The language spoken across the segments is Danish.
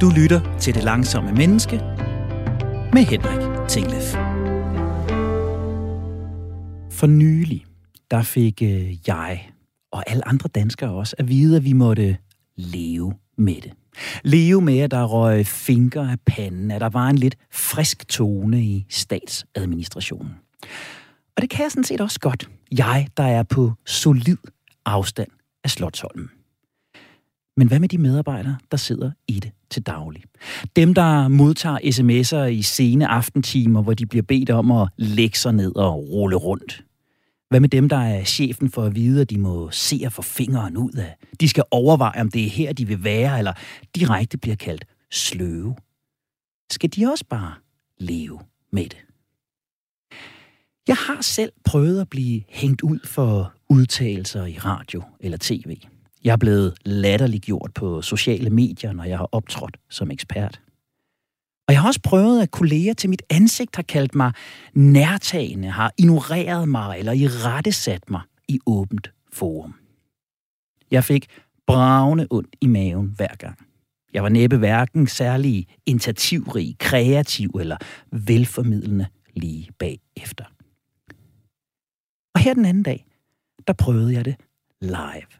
Du lytter til Det Langsomme Menneske med Henrik Tinglef. For nylig, der fik øh, jeg og alle andre danskere også at vide, at vi måtte leve med det. Leve med, at der røg fingre af panden, at der var en lidt frisk tone i statsadministrationen. Og det kan jeg sådan set også godt. Jeg, der er på solid afstand af Slottholmen. Men hvad med de medarbejdere, der sidder i det til daglig? Dem, der modtager sms'er i sene aftentimer, hvor de bliver bedt om at lægge sig ned og rulle rundt. Hvad med dem, der er chefen for at vide, at de må se at få fingeren ud af? De skal overveje, om det er her, de vil være, eller direkte bliver kaldt sløve. Skal de også bare leve med det? Jeg har selv prøvet at blive hængt ud for udtalelser i radio eller tv. Jeg er blevet latterliggjort på sociale medier, når jeg har optrådt som ekspert. Og jeg har også prøvet, at kolleger til mit ansigt har kaldt mig nærtagende, har ignoreret mig eller i rette sat mig i åbent forum. Jeg fik bravende ondt i maven hver gang. Jeg var næppe hverken særlig initiativrig, kreativ eller velformidlende lige bagefter. Og her den anden dag, der prøvede jeg det live.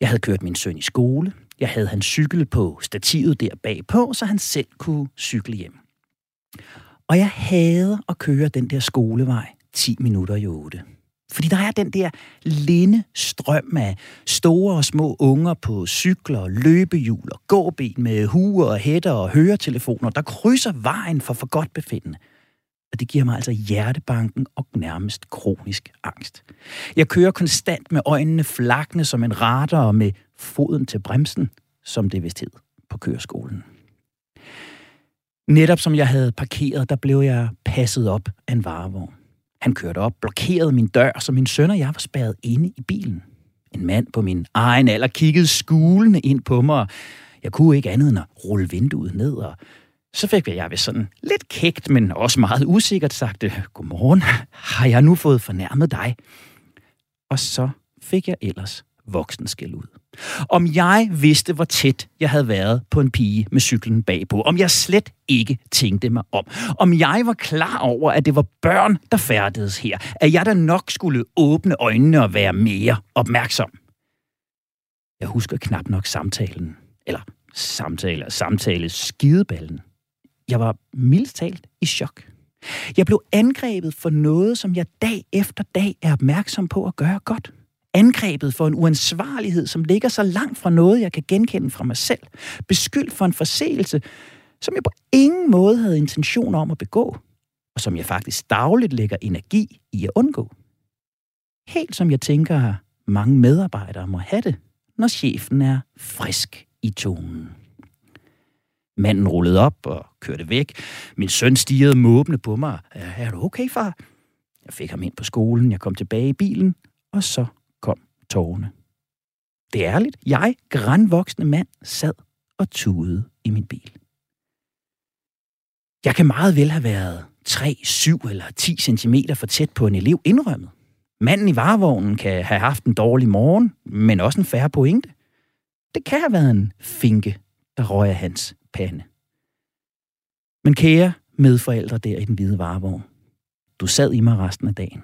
Jeg havde kørt min søn i skole. Jeg havde hans cykel på stativet der bagpå, så han selv kunne cykle hjem. Og jeg hader at køre den der skolevej 10 minutter i 8. Fordi der er den der linde strøm af store og små unger på cykler, løbehjul og gåben med huer og hætter og høretelefoner, der krydser vejen for for godt befindende. Og det giver mig altså hjertebanken og nærmest kronisk angst. Jeg kører konstant med øjnene flakne som en radar og med foden til bremsen, som det vist hed på køreskolen. Netop som jeg havde parkeret, der blev jeg passet op af en varevogn. Han kørte op, blokerede min dør, så min søn og jeg var spærret inde i bilen. En mand på min egen alder kiggede skulende ind på mig, og jeg kunne ikke andet end at rulle vinduet ned og så fik jeg ved sådan lidt kægt, men også meget usikkert sagt, øh, godmorgen, har jeg nu fået fornærmet dig? Og så fik jeg ellers voksenskæld ud. Om jeg vidste, hvor tæt jeg havde været på en pige med cyklen bagpå. Om jeg slet ikke tænkte mig om. Om jeg var klar over, at det var børn, der færdedes her. At jeg da nok skulle åbne øjnene og være mere opmærksom. Jeg husker knap nok samtalen. Eller samtale samtale skideballen. Jeg var mildt talt i chok. Jeg blev angrebet for noget, som jeg dag efter dag er opmærksom på at gøre godt. Angrebet for en uansvarlighed, som ligger så langt fra noget, jeg kan genkende fra mig selv. Beskyldt for en forseelse, som jeg på ingen måde havde intention om at begå, og som jeg faktisk dagligt lægger energi i at undgå. Helt som jeg tænker, mange medarbejdere må have det, når chefen er frisk i tonen. Manden rullede op og kørte væk. Min søn stirrede måbende på mig. Er du okay, far? Jeg fik ham ind på skolen. Jeg kom tilbage i bilen, og så kom tårerne. Det er ærligt. Jeg, grænvoksne mand, sad og tudede i min bil. Jeg kan meget vel have været 3, 7 eller 10 cm for tæt på en elev indrømmet. Manden i varevognen kan have haft en dårlig morgen, men også en færre pointe. Det kan have været en finke, der røg af hans pande. Men kære medforældre der i den hvide varevogn, du sad i mig resten af dagen.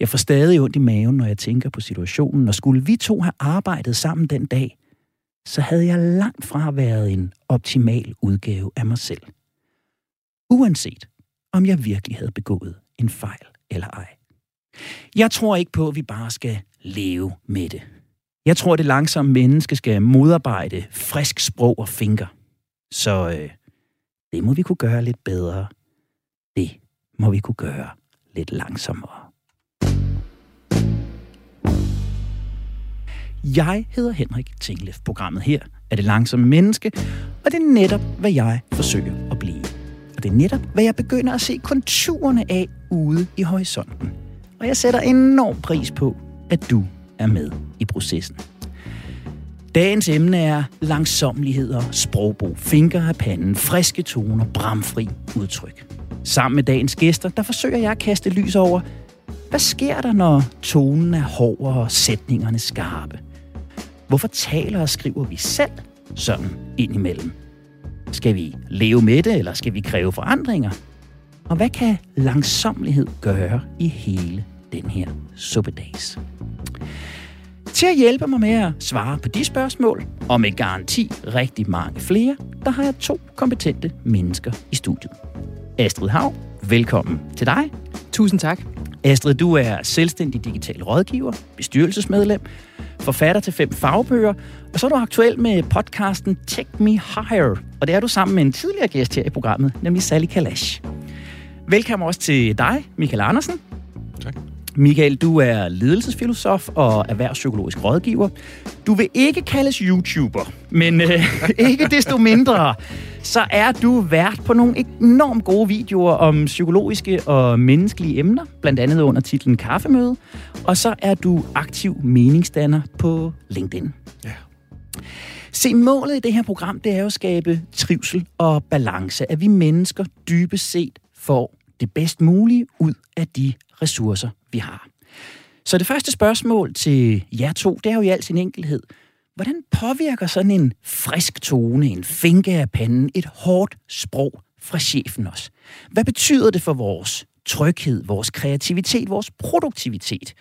Jeg får stadig ondt i maven, når jeg tænker på situationen, og skulle vi to have arbejdet sammen den dag, så havde jeg langt fra været en optimal udgave af mig selv. Uanset om jeg virkelig havde begået en fejl eller ej. Jeg tror ikke på, at vi bare skal leve med det. Jeg tror, at det langsomme menneske skal modarbejde frisk sprog og finger. Så øh, det må vi kunne gøre lidt bedre. Det må vi kunne gøre lidt langsommere. Jeg hedder Henrik Tinglef. Programmet her er det langsomme menneske, og det er netop, hvad jeg forsøger at blive. Og det er netop, hvad jeg begynder at se konturerne af ude i horisonten. Og jeg sætter enorm pris på, at du er med i processen. Dagens emne er langsomlighed og sprogbrug, finger af panden, friske toner, bramfri udtryk. Sammen med dagens gæster, der forsøger jeg at kaste lys over, hvad sker der, når tonen er hård og sætningerne skarpe? Hvorfor taler og skriver vi selv sådan indimellem? Skal vi leve med det, eller skal vi kræve forandringer? Og hvad kan langsomlighed gøre i hele den her suppedags? Til at hjælpe mig med at svare på de spørgsmål, og med garanti rigtig mange flere, der har jeg to kompetente mennesker i studiet. Astrid Hav, velkommen til dig. Tusind tak. Astrid, du er selvstændig digital rådgiver, bestyrelsesmedlem, forfatter til fem fagbøger, og så er du aktuel med podcasten Take Me Higher, og det er du sammen med en tidligere gæst her i programmet, nemlig Sally Kalash. Velkommen også til dig, Michael Andersen. Tak. Michael, du er ledelsesfilosof og erhvervspsykologisk rådgiver. Du vil ikke kaldes YouTuber, men øh, ikke desto mindre, så er du vært på nogle enormt gode videoer om psykologiske og menneskelige emner, blandt andet under titlen Kaffemøde, og så er du aktiv meningsdanner på LinkedIn. Ja. Se, målet i det her program, det er jo at skabe trivsel og balance, at vi mennesker dybest set får det bedst mulige ud af de ressourcer, vi har. Så det første spørgsmål til jer to, det er jo i al sin enkelhed. Hvordan påvirker sådan en frisk tone, en finke af panden, et hårdt sprog fra chefen os? Hvad betyder det for vores tryghed, vores kreativitet, vores produktivitet?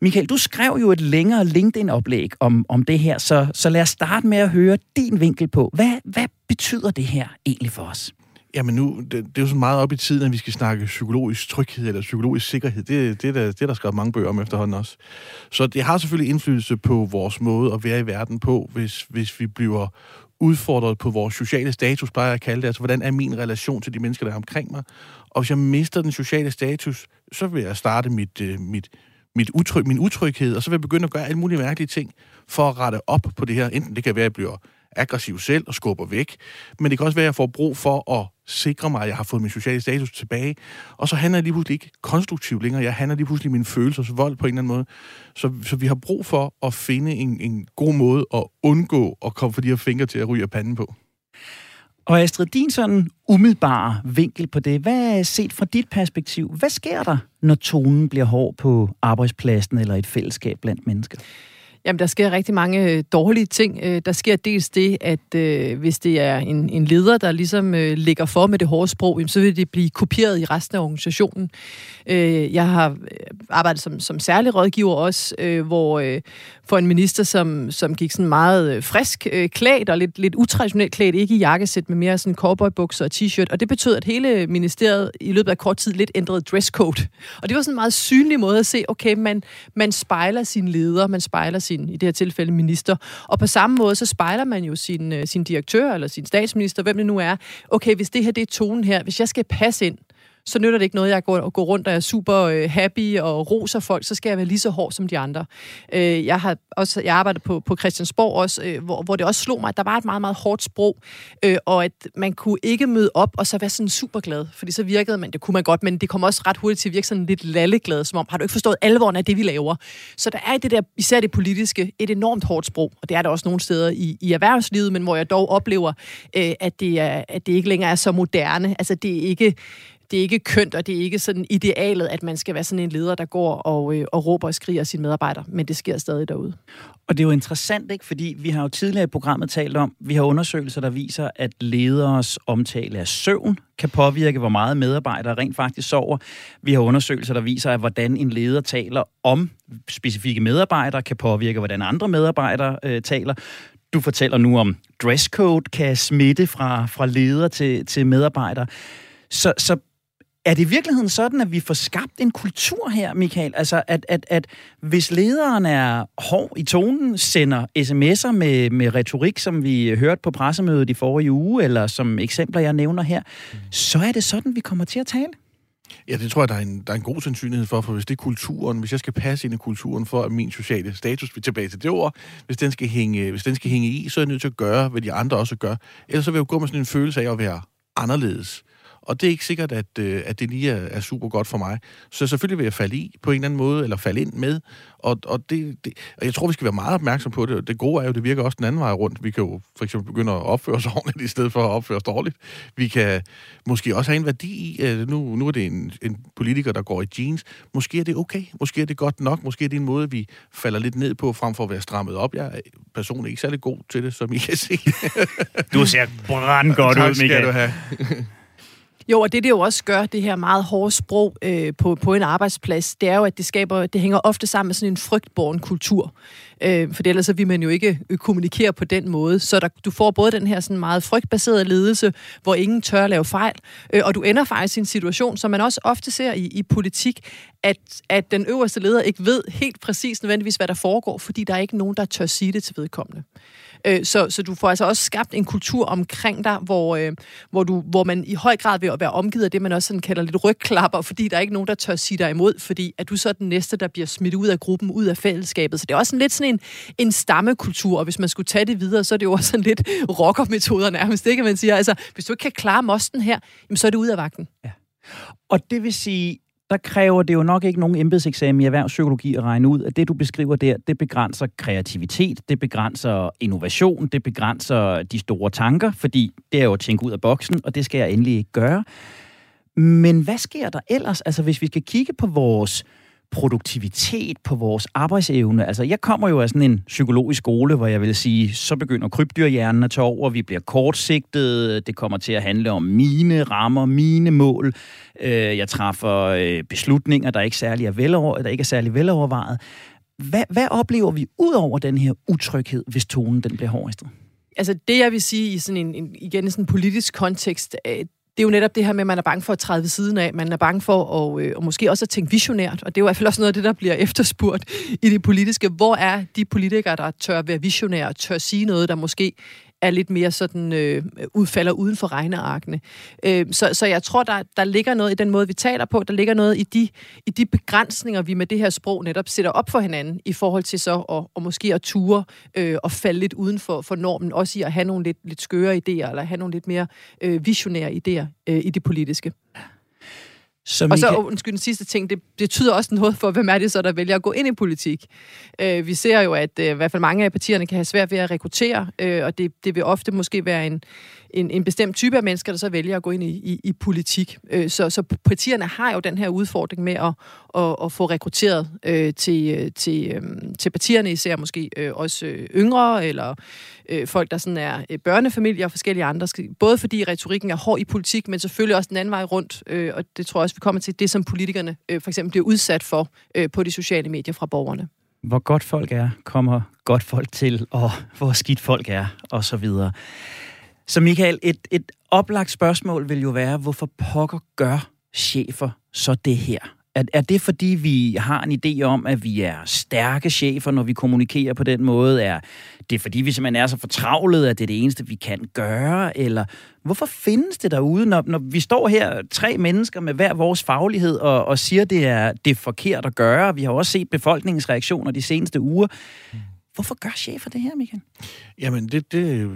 Michael, du skrev jo et længere LinkedIn-oplæg om, om det her, så, så lad os starte med at høre din vinkel på. Hvad, hvad betyder det her egentlig for os? Jamen nu, det, det er jo så meget op i tiden, at vi skal snakke psykologisk tryghed eller psykologisk sikkerhed. Det, det, det, der, det er der skrevet mange bøger om efterhånden også. Så det har selvfølgelig indflydelse på vores måde at være i verden på, hvis, hvis vi bliver udfordret på vores sociale status, bare jeg at kalde det. Altså, hvordan er min relation til de mennesker, der er omkring mig? Og hvis jeg mister den sociale status, så vil jeg starte mit, øh, mit, mit utryg, min utryghed, og så vil jeg begynde at gøre alle mulige mærkelige ting for at rette op på det her. Enten det kan være, at jeg bliver aggressiv selv og skubber væk, men det kan også være, at jeg får brug for at sikre mig, at jeg har fået min sociale status tilbage, og så handler jeg lige pludselig ikke konstruktivt længere, jeg handler lige pludselig min følelsers vold på en eller anden måde. Så, så vi har brug for at finde en, en god måde at undgå at komme for de her fingre til at ryge af panden på. Og Astrid, din sådan umiddelbare vinkel på det, hvad er set fra dit perspektiv? Hvad sker der, når tonen bliver hård på arbejdspladsen eller et fællesskab blandt mennesker? Jamen, der sker rigtig mange øh, dårlige ting. Øh, der sker dels det, at øh, hvis det er en, en leder, der ligesom øh, ligger for med det hårde sprog, jamen, så vil det blive kopieret i resten af organisationen. Øh, jeg har øh, arbejdet som, som særlig rådgiver også, øh, hvor øh, for en minister, som, som gik sådan meget øh, frisk øh, klædt og lidt, lidt utraditionelt klædt, ikke i jakkesæt, men mere sådan cowboybukser og t-shirt. Og det betød, at hele ministeriet i løbet af kort tid lidt ændrede dresscode. Og det var sådan en meget synlig måde at se, okay, man, man spejler sin leder, man spejler sin sin, i det her tilfælde, minister. Og på samme måde, så spejler man jo sin, øh, sin direktør eller sin statsminister, hvem det nu er. Okay, hvis det her det er tonen her, hvis jeg skal passe ind, så nytter det ikke noget, jeg går, går rundt og er super øh, happy og roser folk, så skal jeg være lige så hård som de andre. Øh, jeg har også jeg arbejder på, på Christiansborg også, øh, hvor, hvor det også slog mig, at der var et meget, meget hårdt sprog, øh, og at man kunne ikke møde op og så være sådan super glad, fordi så virkede man, det kunne man godt, men det kom også ret hurtigt til at virke sådan lidt lalleglad, som om, har du ikke forstået alvoren af det, vi laver? Så der er i det der, især det politiske, et enormt hårdt sprog, og det er der også nogle steder i, i erhvervslivet, men hvor jeg dog oplever, øh, at, det er, at det ikke længere er så moderne. Altså det er ikke det er ikke kønt, og det er ikke sådan idealet, at man skal være sådan en leder, der går og, øh, og råber og skriger sine medarbejdere, men det sker stadig derude. Og det er jo interessant, ikke? fordi vi har jo tidligere i programmet talt om, vi har undersøgelser, der viser, at lederes omtale af søvn kan påvirke, hvor meget medarbejdere rent faktisk sover. Vi har undersøgelser, der viser, at hvordan en leder taler om specifikke medarbejdere, kan påvirke, hvordan andre medarbejdere øh, taler. Du fortæller nu om dresscode kan smitte fra, fra leder til, til medarbejdere. Så, så er det i virkeligheden sådan, at vi får skabt en kultur her, Michael? Altså, at, at, at hvis lederen er hård i tonen, sender sms'er med, med retorik, som vi hørte på pressemødet i forrige uge, eller som eksempler, jeg nævner her, så er det sådan, vi kommer til at tale? Ja, det tror jeg, der er, en, der er en god sandsynlighed for, for hvis det er kulturen, hvis jeg skal passe ind i kulturen for, at min sociale status, vi tilbage til det ord, hvis den skal hænge, hvis den skal hænge i, så er jeg nødt til at gøre, hvad de andre også gør. Ellers så vil jeg jo gå med sådan en følelse af at være anderledes og det er ikke sikkert, at, øh, at det lige er, er super godt for mig. Så selvfølgelig vil jeg falde i på en eller anden måde, eller falde ind med. Og, og, det, det, og jeg tror, vi skal være meget opmærksom på det. Det gode er jo, det virker også den anden vej rundt. Vi kan jo for eksempel begynde at opføre os ordentligt, i stedet for at opføre os dårligt. Vi kan måske også have en værdi i, at nu, nu er det en, en politiker, der går i jeans. Måske er det okay. Måske er det godt nok. Måske er det en måde, vi falder lidt ned på, frem for at være strammet op. Jeg er personligt ikke særlig god til det, som I kan se. du ser brand godt ud, Michael. skal du have. Jo, og det det jo også gør, det her meget hårde sprog øh, på, på en arbejdsplads, det er jo, at det skaber, det hænger ofte sammen med sådan en frygtborn kultur. Øh, for ellers så vil man jo ikke øh, kommunikere på den måde. Så der, du får både den her sådan meget frygtbaserede ledelse, hvor ingen tør at lave fejl, øh, og du ender faktisk i en situation, som man også ofte ser i, i politik, at, at den øverste leder ikke ved helt præcis nødvendigvis, hvad der foregår, fordi der er ikke nogen, der tør sige det til vedkommende. Øh, så, så du får altså også skabt en kultur omkring dig, hvor, øh, hvor, du, hvor man i høj grad vil være omgivet af det, man også sådan kalder lidt rygklapper, fordi der er ikke nogen, der tør sige dig imod, fordi at du så er den næste, der bliver smidt ud af gruppen, ud af fællesskabet. Så det er også en lidt sådan en, en stammekultur, og hvis man skulle tage det videre, så er det jo også sådan lidt rockermetoder nærmest, ikke? Man siger, altså, hvis du ikke kan klare mosten her, jamen, så er det ud af vagten. Ja. Og det vil sige, der kræver det jo nok ikke nogen embedseksamen i erhvervspsykologi at regne ud, at det, du beskriver der, det begrænser kreativitet, det begrænser innovation, det begrænser de store tanker, fordi det er jo at tænke ud af boksen, og det skal jeg endelig ikke gøre. Men hvad sker der ellers? Altså, hvis vi skal kigge på vores produktivitet, på vores arbejdsevne. Altså, jeg kommer jo af sådan en psykologisk skole, hvor jeg vil sige, så begynder krybdyrhjernen at tage over, vi bliver kortsigtet, det kommer til at handle om mine rammer, mine mål. Øh, jeg træffer øh, beslutninger, der ikke, særlig er velover, der ikke er særlig velovervejet. Hvad, hvad oplever vi ud over den her utryghed, hvis tonen den bliver hårdest? Altså det, jeg vil sige i sådan en, en igen sådan en politisk kontekst, det er jo netop det her med, at man er bange for at træde ved siden af. Man er bange for at, øh, og måske også at tænke visionært. Og det er jo i hvert fald også noget af det, der bliver efterspurgt i det politiske. Hvor er de politikere, der tør være visionære, tør sige noget, der måske er lidt mere sådan, øh, udfalder uden for regnearkene. Øh, så, så jeg tror, der, der ligger noget i den måde, vi taler på. Der ligger noget i de, i de begrænsninger, vi med det her sprog netop sætter op for hinanden, i forhold til så at, og måske at ture øh, og falde lidt uden for, for normen, også i at have nogle lidt, lidt skøre idéer, eller have nogle lidt mere øh, visionære idéer øh, i det politiske. Så og så, kan... undskyld, den sidste ting, det, det tyder også noget for, hvem er det så, der vælger at gå ind i politik. Øh, vi ser jo, at øh, i hvert fald mange af partierne kan have svært ved at rekruttere, øh, og det, det vil ofte måske være en, en, en bestemt type af mennesker, der så vælger at gå ind i, i, i politik. Øh, så, så partierne har jo den her udfordring med at, at, at få rekrutteret øh, til, øh, til, øh, til partierne, især måske øh, også øh, yngre, eller øh, folk, der sådan er øh, børnefamilier og forskellige andre. Både fordi retorikken er hård i politik, men selvfølgelig også den anden vej rundt, øh, og det tror jeg også, vi kommer til, det som politikerne øh, for eksempel bliver udsat for øh, på de sociale medier fra borgerne hvor godt folk er, kommer godt folk til, og hvor skidt folk er, og så videre. Så Michael, et, et oplagt spørgsmål vil jo være, hvorfor pokker gør chefer så det her? Er, er det fordi, vi har en idé om, at vi er stærke chefer, når vi kommunikerer på den måde? Er det fordi, vi simpelthen er så fortravlet, at det er det eneste, vi kan gøre? Eller hvorfor findes det derude, når, når vi står her, tre mennesker med hver vores faglighed, og, og siger, det er, det er forkert at gøre? Vi har også set befolkningens reaktioner de seneste uger. Hvorfor gør chefer det her, Michael? Jamen, det, det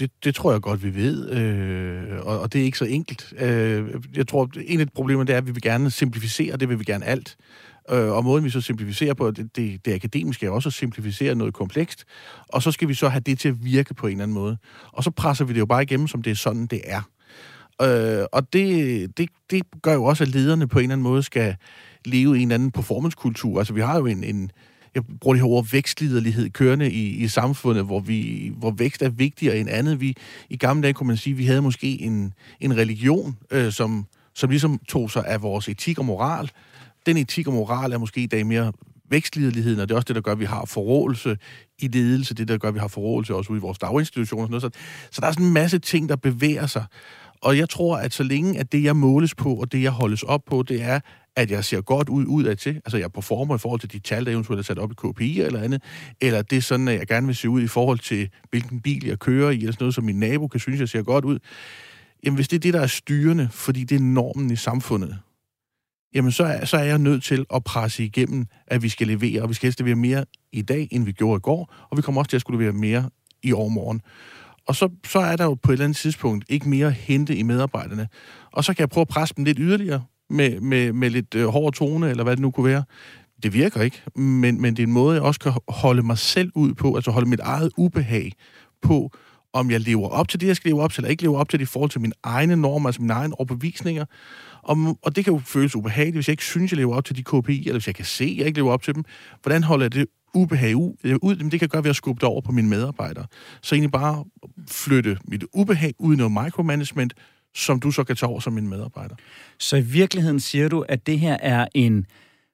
det, det tror jeg godt, vi ved, øh, og, og det er ikke så enkelt. Øh, jeg tror, en af de problemer det er, at vi vil gerne simplificere, det vil vi gerne alt. Øh, og måden, vi så simplificerer på, det, det, det akademiske er også at simplificere noget komplekst, og så skal vi så have det til at virke på en eller anden måde. Og så presser vi det jo bare igennem, som det er sådan, det er. Øh, og det, det, det gør jo også, at lederne på en eller anden måde skal leve i en anden performancekultur. Altså, vi har jo en, en, jeg bruger det her ord vækstliderlighed kørende i, i samfundet, hvor, vi, hvor vækst er vigtigere end andet. Vi, I gamle dage kunne man sige, at vi havde måske en, en religion, øh, som, som ligesom tog sig af vores etik og moral. Den etik og moral er måske i dag mere vækstliderligheden, og det er også det, der gør, at vi har forrådelse i ledelse, det der gør, at vi har forrådelse også ude i vores daginstitutioner. Og sådan noget. Så, så der er sådan en masse ting, der bevæger sig. Og jeg tror, at så længe at det, jeg måles på, og det, jeg holdes op på, det er, at jeg ser godt ud ud af til, altså jeg performer i forhold til de tal, der eventuelt er sat op i KPI eller andet, eller det er sådan, at jeg gerne vil se ud i forhold til, hvilken bil jeg kører i, eller sådan noget, som min nabo kan synes, jeg ser godt ud. Jamen hvis det er det, der er styrende, fordi det er normen i samfundet, jamen så er, så er jeg nødt til at presse igennem, at vi skal levere, og vi skal helst levere mere i dag, end vi gjorde i går, og vi kommer også til at skulle levere mere i overmorgen. Og så, så er der jo på et eller andet tidspunkt ikke mere at hente i medarbejderne. Og så kan jeg prøve at presse dem lidt yderligere med, med, med lidt øh, hård tone, eller hvad det nu kunne være. Det virker ikke, men, men det er en måde, jeg også kan holde mig selv ud på, altså holde mit eget ubehag på, om jeg lever op til det, jeg skal leve op til, eller ikke lever op til det i forhold til mine egne normer, altså mine egne overbevisninger. Og, og det kan jo føles ubehageligt, hvis jeg ikke synes, jeg lever op til de KPI, eller hvis jeg kan se, at jeg ikke lever op til dem. Hvordan holder jeg det ubehag øh, ud? Jamen, det kan gøre ved at skubbe det over på mine medarbejdere. Så egentlig bare flytte mit ubehag ud i noget micromanagement, som du så kan tage over som min medarbejder. Så i virkeligheden siger du, at det her er en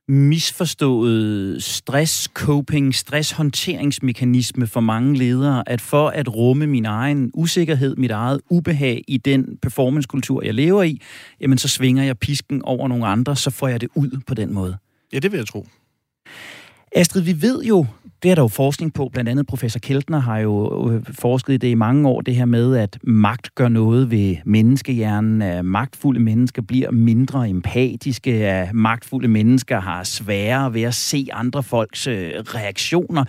misforstået stress-coping, stresshåndteringsmekanisme for mange ledere, at for at rumme min egen usikkerhed, mit eget ubehag i den performancekultur, jeg lever i, jamen så svinger jeg pisken over nogle andre, så får jeg det ud på den måde. Ja, det vil jeg tro. Astrid, vi ved jo, det er der jo forskning på, blandt andet professor Keltner har jo øh, forsket i det i mange år, det her med, at magt gør noget ved menneskehjernen, at magtfulde mennesker bliver mindre empatiske, at magtfulde mennesker har sværere ved at se andre folks øh, reaktioner.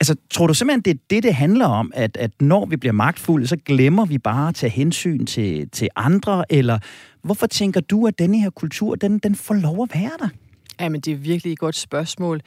Altså, tror du simpelthen, det er det, det handler om, at, at når vi bliver magtfulde, så glemmer vi bare at tage hensyn til, til andre, eller hvorfor tænker du, at denne her kultur, den, den får lov at være der? Jamen, det er virkelig et godt spørgsmål.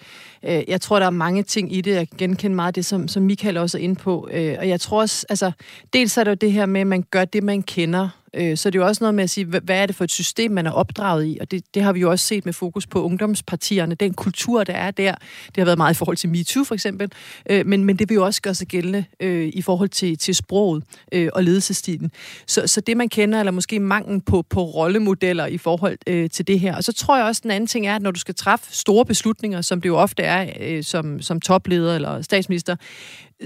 Øh, jeg tror, der er mange ting i det. Jeg genkender meget det, som, som Michael også er inde på. Øh, og jeg tror også, altså, dels er det jo det her med, at man gør det, man kender, Øh, så det er jo også noget med at sige, hvad er det for et system, man er opdraget i? Og det, det har vi jo også set med fokus på ungdomspartierne. Den kultur, der er der, det har været meget i forhold til MeToo for eksempel, øh, men, men det vil jo også gøre sig gældende øh, i forhold til, til sproget øh, og ledelsestilen. Så, så det, man kender, eller måske manglen på, på rollemodeller i forhold øh, til det her. Og så tror jeg også, den anden ting er, at når du skal træffe store beslutninger, som det jo ofte er øh, som, som topleder eller statsminister,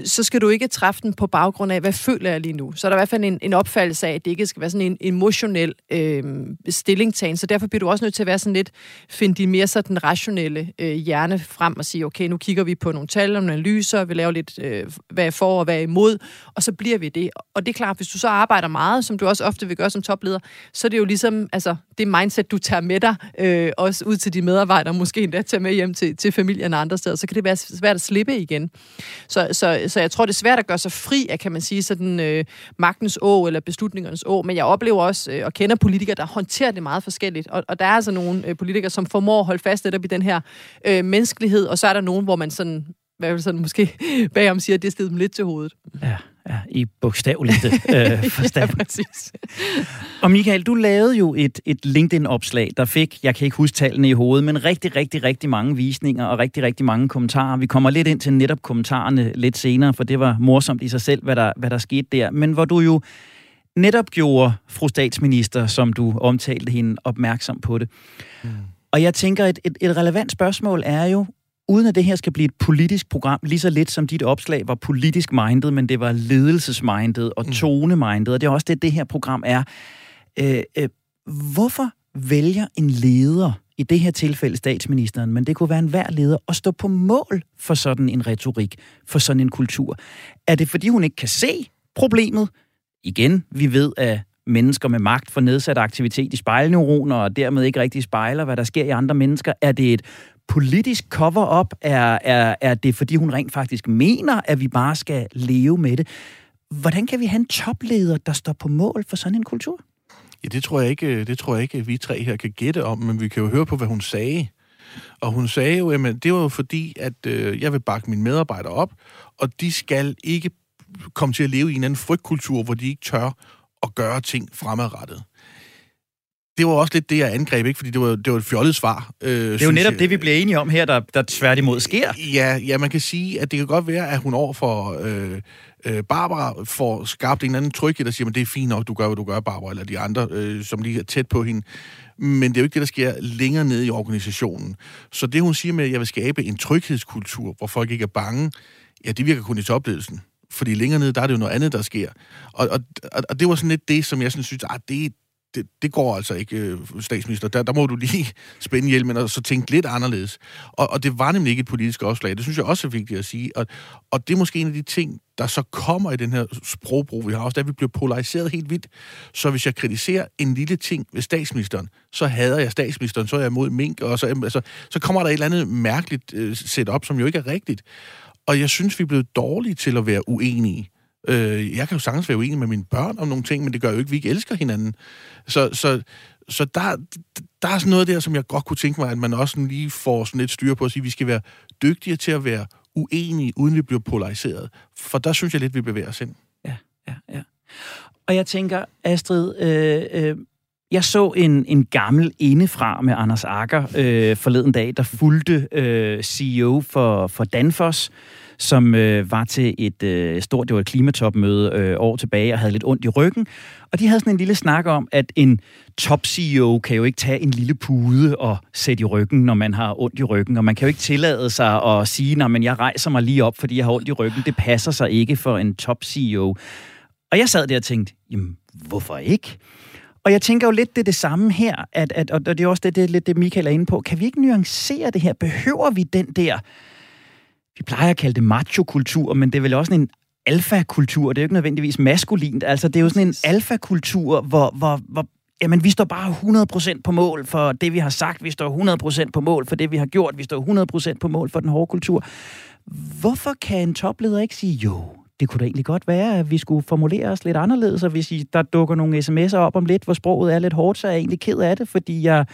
så skal du ikke træffe den på baggrund af, hvad føler jeg lige nu. Så er der i hvert fald en, en opfattelse af, at det ikke skal være sådan en emotionel øh, stillingtagen. Så derfor bliver du også nødt til at være sådan lidt, finde de mere sådan rationelle øh, hjerne frem og sige, okay, nu kigger vi på nogle tal og nogle analyser, vi laver lidt, øh, hvad er for og hvad er imod, og så bliver vi det. Og det er klart, hvis du så arbejder meget, som du også ofte vil gøre som topleder, så er det jo ligesom, altså, det mindset, du tager med dig, øh, også ud til de medarbejdere, måske endda tage med hjem til, til familien og andre steder, så kan det være svært at slippe igen. Så, så så jeg tror, det er svært at gøre sig fri af, kan man sige, sådan øh, magtens å eller beslutningernes å. Men jeg oplever også øh, og kender politikere, der håndterer det meget forskelligt. Og, og der er altså nogle øh, politikere, som formår at holde fast netop i den her øh, menneskelighed, og så er der nogen, hvor man sådan hvad vil sådan måske bagom siger, at det steder dem lidt til hovedet. Ja, ja i bogstaveligt øh, forstand. ja, præcis. Og Michael, du lavede jo et, et LinkedIn-opslag, der fik, jeg kan ikke huske tallene i hovedet, men rigtig, rigtig, rigtig mange visninger og rigtig, rigtig mange kommentarer. Vi kommer lidt ind til netop kommentarerne lidt senere, for det var morsomt i sig selv, hvad der, hvad der skete der. Men hvor du jo netop gjorde fru statsminister, som du omtalte hende, opmærksom på det. Mm. Og jeg tænker, et, et, et relevant spørgsmål er jo, uden at det her skal blive et politisk program, lige så lidt som dit opslag var politisk mindet, men det var ledelsesmindet og mm. tonemindet, og det er også det, det her program er. Øh, øh, hvorfor vælger en leder, i det her tilfælde statsministeren, men det kunne være en hver leder, at stå på mål for sådan en retorik, for sådan en kultur? Er det, fordi hun ikke kan se problemet? Igen, vi ved, at mennesker med magt får nedsat aktivitet i spejlneuroner, og dermed ikke rigtig spejler, hvad der sker i andre mennesker. Er det et politisk cover-up? Er, er, er det, fordi hun rent faktisk mener, at vi bare skal leve med det? Hvordan kan vi have en topleder, der står på mål for sådan en kultur? Ja, det tror jeg ikke, øh, det tror jeg ikke, vi tre her kan gætte om, men vi kan jo høre på, hvad hun sagde. Og hun sagde jo, at det var jo fordi, at øh, jeg vil bakke mine medarbejdere op, og de skal ikke komme til at leve i en anden frygtkultur, hvor de ikke tør at gøre ting fremadrettet det var også lidt det, jeg angreb, ikke? fordi det var, det var et fjollet svar. Øh, det er jo netop jeg. det, vi bliver enige om her, der, der tværtimod sker. Ja, ja, man kan sige, at det kan godt være, at hun over for øh, øh, Barbara får skabt en anden tryghed, der siger, at det er fint nok, du gør, hvad du gør, Barbara, eller de andre, øh, som lige er tæt på hende. Men det er jo ikke det, der sker længere nede i organisationen. Så det, hun siger med, at jeg vil skabe en tryghedskultur, hvor folk ikke er bange, ja, det virker kun i topledelsen. Fordi længere nede, der er det jo noget andet, der sker. Og, og, og det var sådan lidt det, som jeg sådan synes, ah, det, det, det går altså ikke, øh, statsminister. Der, der må du lige spænde hjelmen og så tænke lidt anderledes. Og, og det var nemlig ikke et politisk opslag. Det synes jeg også er vigtigt at sige. Og, og det er måske en af de ting, der så kommer i den her sprogbrug, vi har også, at vi bliver polariseret helt vildt. Så hvis jeg kritiserer en lille ting ved statsministeren, så hader jeg statsministeren, så er jeg imod mink, og så, altså, så kommer der et eller andet mærkeligt øh, setup, som jo ikke er rigtigt. Og jeg synes, vi er blevet dårlige til at være uenige. Øh, jeg kan jo sagtens være uenig med mine børn om nogle ting, men det gør jo ikke, at vi ikke elsker hinanden. Så, så, så der, der er sådan noget der, som jeg godt kunne tænke mig, at man også lige får sådan lidt styr på at sige, at vi skal være dygtigere til at være uenige, uden vi bliver polariseret. For der synes jeg lidt, vi bevæger os ind. Ja, ja, ja. Og jeg tænker, Astrid, øh, øh, jeg så en, en gammel indefra med Anders Akker øh, forleden dag, der fulgte øh, CEO for, for Danfoss, som øh, var til et øh, stort, det var et klimatopmøde øh, år tilbage, og havde lidt ondt i ryggen. Og de havde sådan en lille snak om, at en top-CEO kan jo ikke tage en lille pude og sætte i ryggen, når man har ondt i ryggen. Og man kan jo ikke tillade sig at sige, at jeg rejser mig lige op, fordi jeg har ondt i ryggen. Det passer sig ikke for en top-CEO. Og jeg sad der og tænkte, jamen, hvorfor ikke? Og jeg tænker jo lidt, det er det samme her, at, at, og det er også det, det, lidt det, Michael er inde på. Kan vi ikke nuancere det her? Behøver vi den der, vi plejer at kalde det macho-kultur, men det er vel også en alfa-kultur. Det er jo ikke nødvendigvis maskulint. Altså, det er jo sådan en alfa-kultur, hvor, hvor, hvor jamen, vi står bare 100% på mål for det, vi har sagt. Vi står 100% på mål for det, vi har gjort. Vi står 100% på mål for den hårde kultur. Hvorfor kan en topleder ikke sige, jo, det kunne da egentlig godt være, at vi skulle formulere os lidt anderledes, og hvis I, der dukker nogle sms'er op om lidt, hvor sproget er lidt hårdt, så er jeg egentlig ked af det, fordi jeg,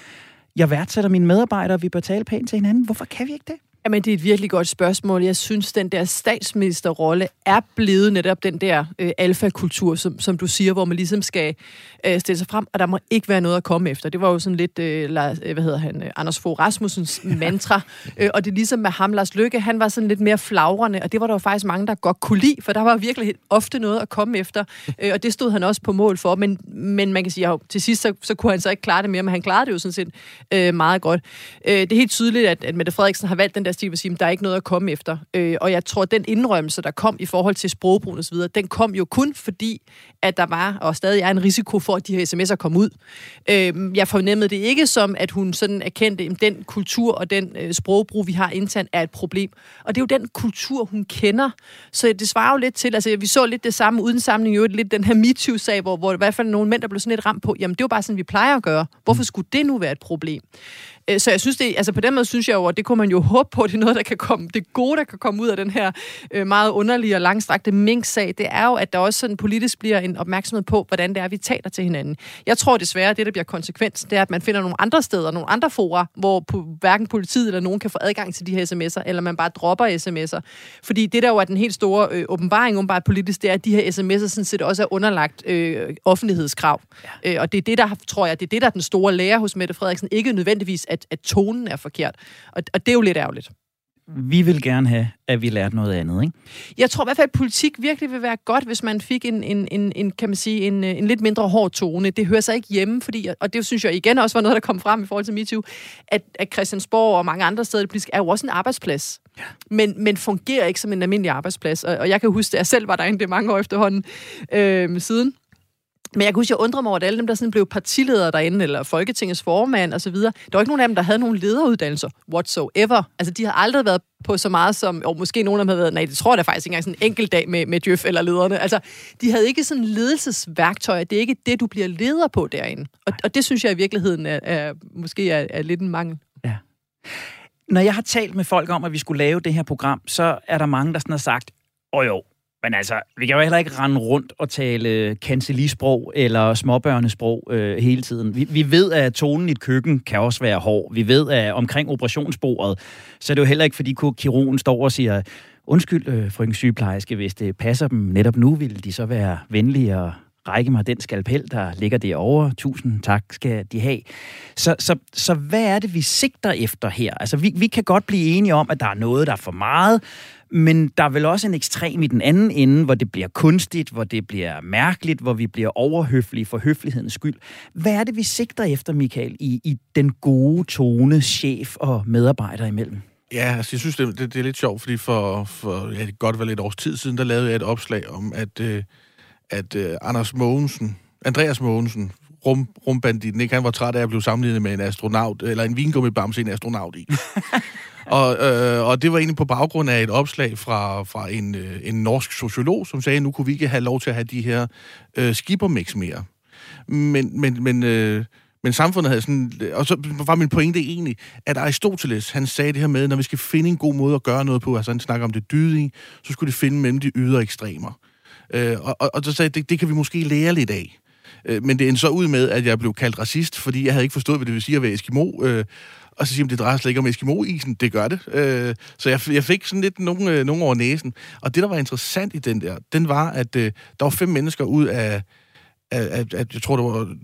jeg værdsætter mine medarbejdere, og vi bør tale pænt til hinanden. Hvorfor kan vi ikke det? Jamen, det er et virkelig godt spørgsmål. Jeg synes, den der statsministerrolle er blevet netop den der øh, alfakultur, som, som du siger, hvor man ligesom skal øh, stille sig frem, og der må ikke være noget at komme efter. Det var jo sådan lidt, øh, Lars, øh, hvad hedder han, øh, Anders Fogh Rasmussens mantra, øh, og det er ligesom med ham, Lars Lykke, han var sådan lidt mere flagrende, og det var der jo faktisk mange, der godt kunne lide, for der var virkelig ofte noget at komme efter, øh, og det stod han også på mål for, men, men man kan sige, at til sidst, så, så kunne han så ikke klare det mere, men han klarede det jo sådan set øh, meget godt. Øh, det er helt tydeligt, at, at Mette Frederiksen har valgt den der fast i at sige, der er ikke noget at komme efter. Øh, og jeg tror, at den indrømmelse, der kom i forhold til sprogbrugen osv., den kom jo kun fordi, at der var og stadig er en risiko for, at de her sms'er kom ud. Øh, jeg fornemmede det ikke som, at hun sådan erkendte, at den kultur og den øh, sprogbrug, vi har internt, er et problem. Og det er jo den kultur, hun kender. Så det svarer jo lidt til, altså vi så lidt det samme uden samling, jo lidt den her MeToo-sag, hvor, hvor i hvert fald nogle mænd, der blev sådan lidt ramt på, jamen det var bare sådan, vi plejer at gøre. Hvorfor skulle det nu være et problem? Øh, så jeg synes, det, altså på den måde synes jeg jo, at det kunne man jo håbe på, at det er noget, der kan komme, det gode, der kan komme ud af den her øh, meget underlige og langstrakte mink-sag, det er jo, at der også sådan politisk bliver en opmærksomhed på, hvordan det er, vi taler til hinanden. Jeg tror desværre, at det, der bliver konsekvens, det er, at man finder nogle andre steder, nogle andre fora, hvor hverken politiet eller nogen kan få adgang til de her sms'er, eller man bare dropper sms'er. Fordi det, der jo er den helt store øh, åbenbaring om bare politisk, det er, at de her sms'er sådan set også er underlagt øh, offentlighedskrav. Ja. Øh, og det er det, der, tror jeg, det er det, der er den store lære hos Mette Frederiksen. Ikke nødvendigvis, at, at tonen er forkert. Og, og det er jo lidt ærgerligt. Vi vil gerne have, at vi lærte noget andet, ikke? Jeg tror i hvert fald, at politik virkelig vil være godt, hvis man fik en, en, en, en kan man sige, en, en lidt mindre hård tone. Det hører sig ikke hjemme, fordi, og det synes jeg igen også var noget, der kom frem i forhold til MeToo, at, at Christiansborg og mange andre steder det er jo også en arbejdsplads. Ja. Men, men fungerer ikke som en almindelig arbejdsplads. Og, og jeg kan huske, at jeg selv var derinde, det mange år efterhånden øh, siden. Men jeg kan huske, jeg undrer mig over, at alle dem, der sådan blev partiledere derinde, eller Folketingets formand osv., der var ikke nogen af dem, der havde nogen lederuddannelser whatsoever. Altså, de har aldrig været på så meget som, og måske nogen af dem havde været, nej, det tror jeg da faktisk ikke engang sådan en enkelt dag med, med Djøf eller lederne. Altså, de havde ikke sådan ledelsesværktøjer. Det er ikke det, du bliver leder på derinde. Og, og det synes jeg i virkeligheden er, er måske er, er lidt en mangel. Ja. Når jeg har talt med folk om, at vi skulle lave det her program, så er der mange, der sådan har sagt, åh jo, men altså, vi kan jo heller ikke rende rundt og tale kancelisprog eller småbørnesprog øh, hele tiden. Vi, vi ved, at tonen i et køkken kan også være hård. Vi ved, at omkring operationsbordet, så er det jo heller ikke, fordi kirurgen står og siger, undskyld, øh, frøken sygeplejerske, hvis det passer dem netop nu, vil de så være venlige og række mig den skalpel, der ligger derovre. Tusind tak skal de have. Så, så, så hvad er det, vi sigter efter her? Altså, vi, vi kan godt blive enige om, at der er noget, der er for meget, men der er vel også en ekstrem i den anden ende, hvor det bliver kunstigt, hvor det bliver mærkeligt, hvor vi bliver overhøflige for høflighedens skyld. hvad er det, vi sigter efter, Michael, i, i den gode tone, chef og medarbejder imellem? Ja, altså jeg synes, det, det, det er lidt sjovt, fordi for, for ja, det godt vel et års tid siden, der lavede jeg et opslag om, at, øh, at øh, Anders Mogensen, Andreas Mogensen, rum, rumbanditten, ikke? han var træt af at blive sammenlignet med en astronaut, eller en vingummibamse en astronaut i. og, øh, og det var egentlig på baggrund af et opslag fra, fra en, øh, en norsk sociolog, som sagde, at nu kunne vi ikke have lov til at have de her øh, skibermix mere. Men, men, men, øh, men samfundet havde sådan... Og så var min pointe egentlig, at Aristoteles, han sagde det her med, når vi skal finde en god måde at gøre noget på, altså han snakker om det dydige, så skulle det finde mellem de ydre ekstremer. Øh, og, og, og så sagde jeg, det, det kan vi måske lære lidt af. Øh, men det endte så ud med, at jeg blev kaldt racist, fordi jeg havde ikke forstået, hvad det vil sige at være Eskimo. Øh, og så siger de, det drejer sig ikke om Eskimo-isen. Det gør det. Øh, så jeg, jeg fik sådan lidt nogen, øh, nogen over næsen. Og det, der var interessant i den der, den var, at øh, der var fem mennesker ud af, af, af, af jeg tror, det var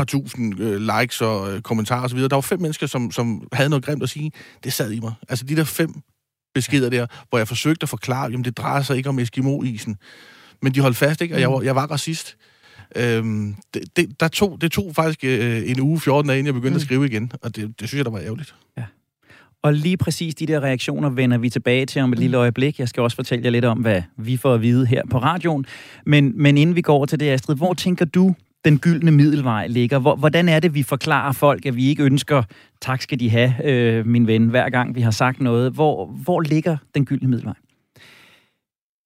par tusind øh, likes og øh, kommentarer osv. Der var fem mennesker, som, som havde noget grimt at sige. Det sad i mig. Altså de der fem beskeder der, hvor jeg forsøgte at forklare, jamen det drejer sig ikke om Eskimo-isen. Men de holdt fast, ikke? Og jeg var, jeg var racist. Øhm, det, det, der tog, det tog faktisk øh, en uge, 14 dage, inden jeg begyndte mm. at skrive igen. Og det, det synes jeg, der var ærgerligt. Ja. Og lige præcis de der reaktioner vender vi tilbage til om et lille øjeblik. Jeg skal også fortælle jer lidt om, hvad vi får at vide her på radioen. Men, men inden vi går over til det, Astrid, hvor tænker du, den gyldne middelvej ligger? Hvordan er det, vi forklarer folk, at vi ikke ønsker, tak skal de have, øh, min ven, hver gang vi har sagt noget? Hvor, hvor ligger den gyldne middelvej?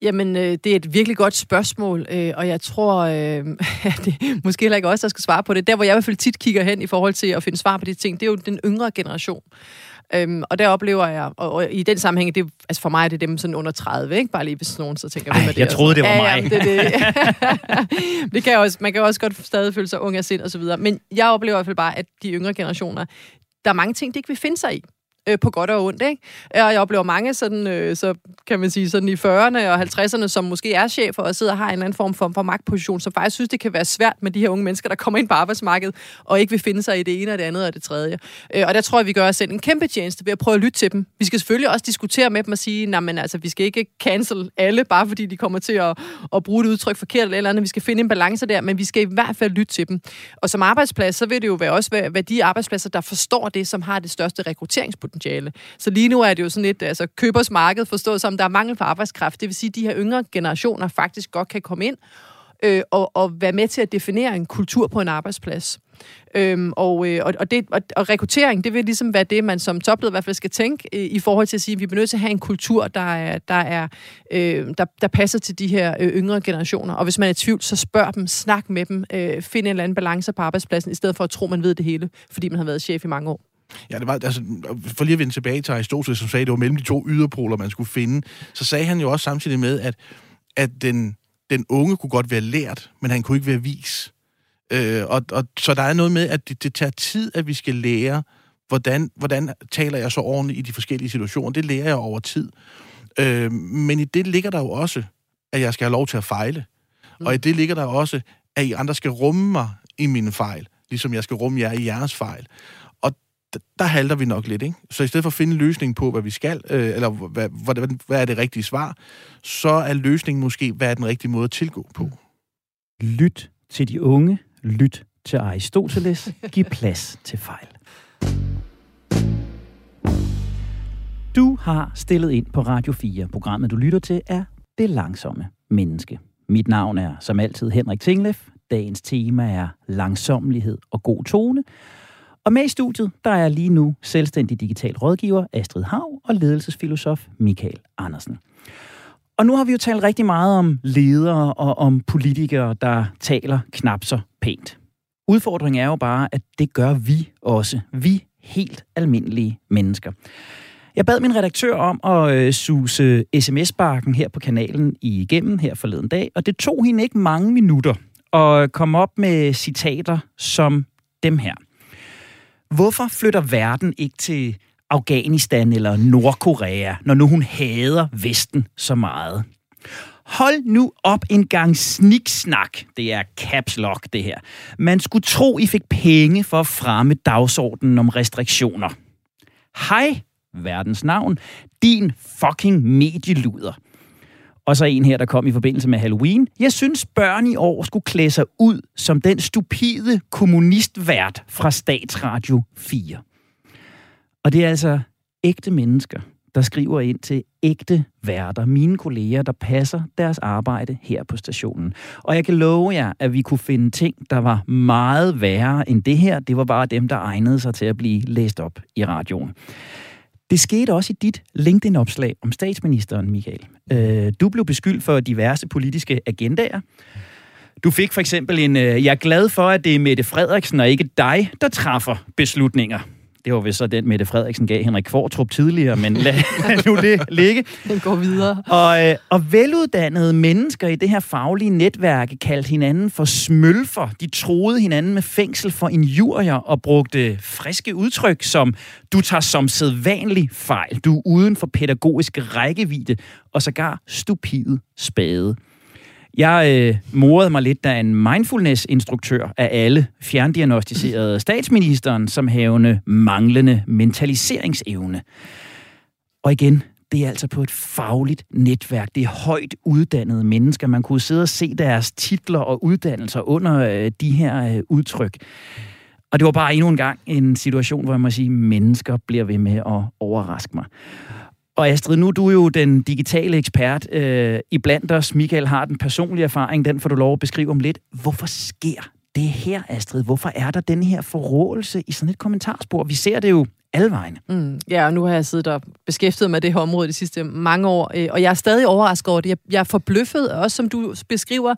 Jamen, øh, det er et virkelig godt spørgsmål, øh, og jeg tror, øh, det er måske heller ikke også, der skal svare på det. Der, hvor jeg i hvert fald tit kigger hen i forhold til at finde svar på de ting, det er jo den yngre generation. Øhm, og der oplever jeg, og, og i den sammenhæng, det, altså for mig er det dem sådan under 30, ikke? Bare lige hvis nogen så tænker, Ej, hvem er det? jeg troede, det var mig. Ja, det, det. det kan også, man kan også godt stadig føle sig ung af sind og så videre. Men jeg oplever i hvert fald bare, at de yngre generationer, der er mange ting, de ikke vil finde sig i øh, på godt og ondt. Ikke? Og jeg oplever mange sådan, øh, så kan man sige, sådan i 40'erne og 50'erne, som måske er chefer og sidder og har en eller anden form for, for magtposition, som faktisk synes, det kan være svært med de her unge mennesker, der kommer ind på arbejdsmarkedet og ikke vil finde sig i det ene og det andet og det tredje. Øh, og der tror jeg, vi gør os selv en kæmpe tjeneste ved at prøve at lytte til dem. Vi skal selvfølgelig også diskutere med dem og sige, nej, men altså, vi skal ikke cancel alle, bare fordi de kommer til at, at bruge et udtryk forkert eller, eller andet. Vi skal finde en balance der, men vi skal i hvert fald lytte til dem. Og som arbejdsplads, så vil det jo være også være, være de arbejdspladser, der forstår det, som har det største rekrutteringspotentiale potentiale. Så lige nu er det jo sådan lidt, altså købers marked forstået som, der er mangel på arbejdskraft. Det vil sige, at de her yngre generationer faktisk godt kan komme ind øh, og, og være med til at definere en kultur på en arbejdsplads. Øhm, og, øh, og, det, og, og rekruttering, det vil ligesom være det, man som topleder i hvert fald skal tænke øh, i forhold til at sige, at vi er nødt til at have en kultur, der, er, der, er, øh, der, der passer til de her øh, yngre generationer. Og hvis man er i tvivl, så spørg dem, snak med dem, øh, find en eller anden balance på arbejdspladsen, i stedet for at tro, man ved det hele, fordi man har været chef i mange år. Ja, det var, altså, for lige at vende tilbage til Aristoteles, som sagde, at det var mellem de to yderpoler, man skulle finde, så sagde han jo også samtidig med, at, at den, den unge kunne godt være lært, men han kunne ikke være vis. Øh, og, og, så der er noget med, at det, det tager tid, at vi skal lære, hvordan, hvordan taler jeg så ordentligt i de forskellige situationer. Det lærer jeg over tid. Øh, men i det ligger der jo også, at jeg skal have lov til at fejle. Mm. Og i det ligger der også, at I andre skal rumme mig i mine fejl, ligesom jeg skal rumme jer i jeres fejl der halter vi nok lidt, ikke? Så i stedet for at finde løsningen løsning på, hvad vi skal, øh, eller hvad, hvad, hvad er det rigtige svar, så er løsningen måske, hvad er den rigtige måde at tilgå på. Lyt til de unge, lyt til Aristoteles, giv plads til fejl. Du har stillet ind på Radio 4. Programmet, du lytter til, er Det Langsomme Menneske. Mit navn er som altid Henrik Tinglef. Dagens tema er langsommelighed og god tone. Og med i studiet, der er lige nu selvstændig digital rådgiver Astrid Hav og ledelsesfilosof Michael Andersen. Og nu har vi jo talt rigtig meget om ledere og om politikere, der taler knap så pænt. Udfordringen er jo bare, at det gør vi også. Vi helt almindelige mennesker. Jeg bad min redaktør om at øh, suse sms-barken her på kanalen igennem her forleden dag, og det tog hende ikke mange minutter at komme op med citater som dem her. Hvorfor flytter verden ikke til Afghanistan eller Nordkorea, når nu hun hader Vesten så meget? Hold nu op en gang sniksnak. Det er caps lock, det her. Man skulle tro, I fik penge for at fremme dagsordenen om restriktioner. Hej, verdens navn. Din fucking medieluder. Og så en her, der kom i forbindelse med Halloween. Jeg synes, børn i år skulle klæde sig ud som den stupide kommunistvært fra Statsradio 4. Og det er altså ægte mennesker, der skriver ind til ægte værter, mine kolleger, der passer deres arbejde her på stationen. Og jeg kan love jer, at vi kunne finde ting, der var meget værre end det her. Det var bare dem, der egnede sig til at blive læst op i radioen. Det skete også i dit LinkedIn-opslag om statsministeren, Michael. Øh, du blev beskyldt for diverse politiske agendaer. Du fik for eksempel en, øh, jeg er glad for, at det er Mette Frederiksen og ikke dig, der træffer beslutninger. Det var vist så den, Mette Frederiksen gav Henrik Kvartrup tidligere, men lad nu det ligge. Den går videre. Og, øh, og veluddannede mennesker i det her faglige netværk kaldte hinanden for smølfer. De troede hinanden med fængsel for injurier og brugte friske udtryk som du tager som sædvanlig fejl, du er uden for pædagogisk rækkevidde og sågar stupid spade. Jeg øh, morede mig lidt, da en mindfulness-instruktør af alle fjerndiagnostiserede statsministeren som havende manglende mentaliseringsevne. Og igen, det er altså på et fagligt netværk. Det er højt uddannede mennesker. Man kunne sidde og se deres titler og uddannelser under øh, de her øh, udtryk. Og det var bare endnu en gang en situation, hvor jeg må sige, at mennesker bliver ved med at overraske mig. Og Astrid, nu er du jo den digitale ekspert øh, i blandt os. Michael har den personlige erfaring, den får du lov at beskrive om lidt. Hvorfor sker det her, Astrid? Hvorfor er der den her forrådelse i sådan et kommentarspor? Vi ser det jo alle vegne. Mm, ja, og nu har jeg siddet og beskæftiget med det her område de sidste mange år, øh, og jeg er stadig overrasket over det. Jeg, jeg er forbløffet, også som du beskriver,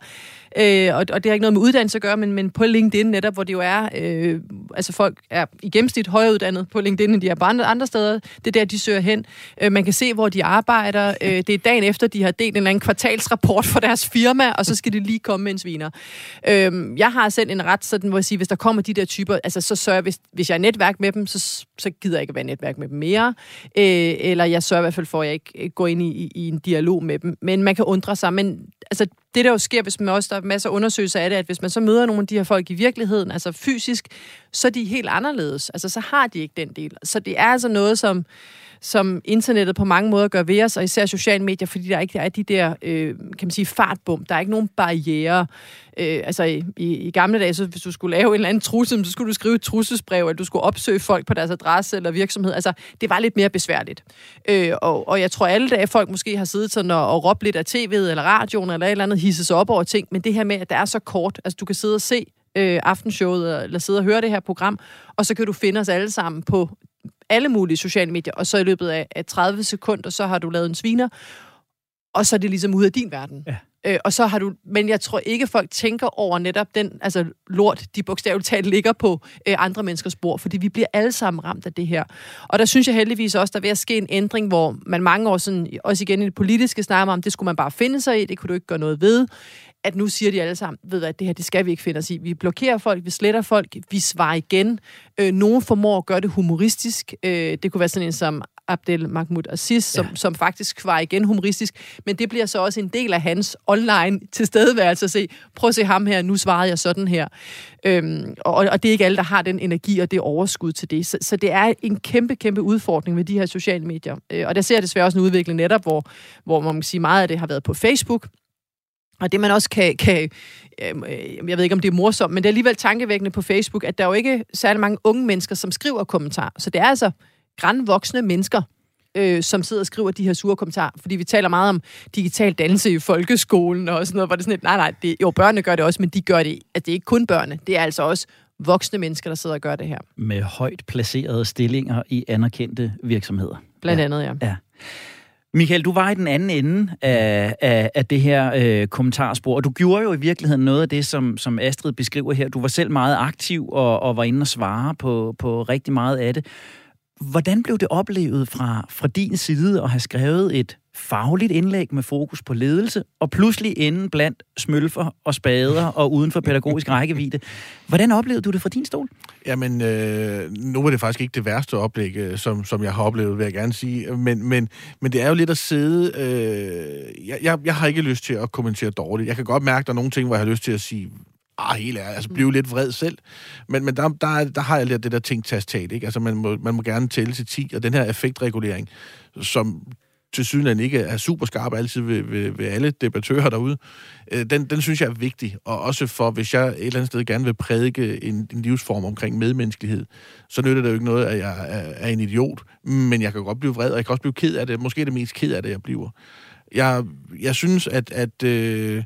øh, og, og det har ikke noget med uddannelse at gøre, men, men på LinkedIn netop, hvor det jo er, øh, altså folk er i gennemsnit højere uddannet på LinkedIn, end de er på andre, andre steder. Det er der, de søger hen. Øh, man kan se, hvor de arbejder. Øh, det er dagen efter, de har delt en eller anden kvartalsrapport for deres firma, og så skal de lige komme med en sviner. Øh, jeg har selv en ret, sådan, hvor jeg siger, hvis der kommer de der typer, altså så sørger hvis, hvis jeg er netværk med dem, så, så gider jeg ikke at være netværk med dem mere, øh, eller jeg sørger i hvert fald for, at jeg ikke går ind i, i, i en dialog med dem. Men man kan undre sig, men altså, det der jo sker, hvis man også, der er masser af undersøgelser af det, at hvis man så møder nogle af de her folk i virkeligheden, altså fysisk, så er de helt anderledes. Altså, så har de ikke den del. Så det er altså noget, som som internettet på mange måder gør ved os, og især sociale medier, fordi der ikke er de der, øh, kan man sige, fartbum. Der er ikke nogen barriere. Øh, altså i, i, gamle dage, så hvis du skulle lave en eller anden trussel, så skulle du skrive et trusselsbrev, eller du skulle opsøge folk på deres adresse eller virksomhed. Altså, det var lidt mere besværligt. Øh, og, og jeg tror alle dage, folk måske har siddet sådan og, og råbt lidt af tv'et eller radioen, eller et eller andet, hisset sig op over ting, men det her med, at det er så kort, altså du kan sidde og se øh, aftenshowet, eller sidde og høre det her program, og så kan du finde os alle sammen på alle mulige sociale medier, og så i løbet af, af 30 sekunder, så har du lavet en sviner, og så er det ligesom ud af din verden. Ja. Øh, og så har du, men jeg tror ikke, folk tænker over netop den altså lort, de bogstaveligt talt ligger på øh, andre menneskers bord, fordi vi bliver alle sammen ramt af det her. Og der synes jeg heldigvis også, der vil ske en ændring, hvor man mange år sådan, også igen i det politiske snakker om, det skulle man bare finde sig i, det kunne du ikke gøre noget ved at nu siger de alle sammen, ved at det her, det skal vi ikke finde os i. Vi blokerer folk, vi sletter folk, vi svarer igen. Øh, nogen formår at gøre det humoristisk. Øh, det kunne være sådan en som Abdel Mahmoud Aziz, som, ja. som faktisk svarer igen humoristisk. Men det bliver så også en del af hans online tilstedeværelse at se, prøv at se ham her, nu svarede jeg sådan her. Øhm, og, og det er ikke alle, der har den energi og det overskud til det. Så, så det er en kæmpe, kæmpe udfordring med de her sociale medier. Øh, og der ser jeg desværre også en udvikling netop, hvor, hvor man kan sige, meget af det har været på Facebook, og det man også kan, kan øhm, øh, jeg ved ikke om det er morsomt, men det er alligevel tankevækkende på Facebook, at der er jo ikke særlig mange unge mennesker, som skriver kommentarer. Så det er altså grænvoksne mennesker, øh, som sidder og skriver de her sure kommentarer. Fordi vi taler meget om digital dannelse i folkeskolen og sådan noget, hvor det er sådan et, nej, nej, det, jo, børnene gør det også, men de gør det, at det er ikke kun børnene, det er altså også voksne mennesker, der sidder og gør det her. Med højt placerede stillinger i anerkendte virksomheder. Blandt ja. andet, ja. ja. Michael, du var i den anden ende af, af, af det her øh, kommentarspor, og du gjorde jo i virkeligheden noget af det, som, som Astrid beskriver her. Du var selv meget aktiv og, og var inde og svare på, på rigtig meget af det. Hvordan blev det oplevet fra, fra din side at have skrevet et fagligt indlæg med fokus på ledelse, og pludselig inde blandt smølfer og spader og uden for pædagogisk rækkevidde. Hvordan oplevede du det fra din stol? Jamen, øh, nu var det faktisk ikke det værste oplæg, øh, som, som jeg har oplevet, vil jeg gerne sige. Men, men, men det er jo lidt at sidde... Øh, jeg, jeg, jeg har ikke lyst til at kommentere dårligt. Jeg kan godt mærke, at der er nogle ting, hvor jeg har lyst til at sige, ah, helt ærligt, altså blive lidt vred selv. Men, men der, der, der har jeg lidt det der ting tastat, ikke? Altså man må, man må gerne tælle til 10, og den her effektregulering, som til syden ikke er super skarp altid ved, ved, ved alle debattører derude, øh, den, den synes jeg er vigtig. Og også for, hvis jeg et eller andet sted gerne vil prædike en, en livsform omkring medmenneskelighed, så nytter det jo ikke noget, at jeg er, er en idiot. Men jeg kan godt blive vred, og jeg kan også blive ked af det. Måske er det mest ked af det, jeg bliver. Jeg, jeg synes, at, at øh,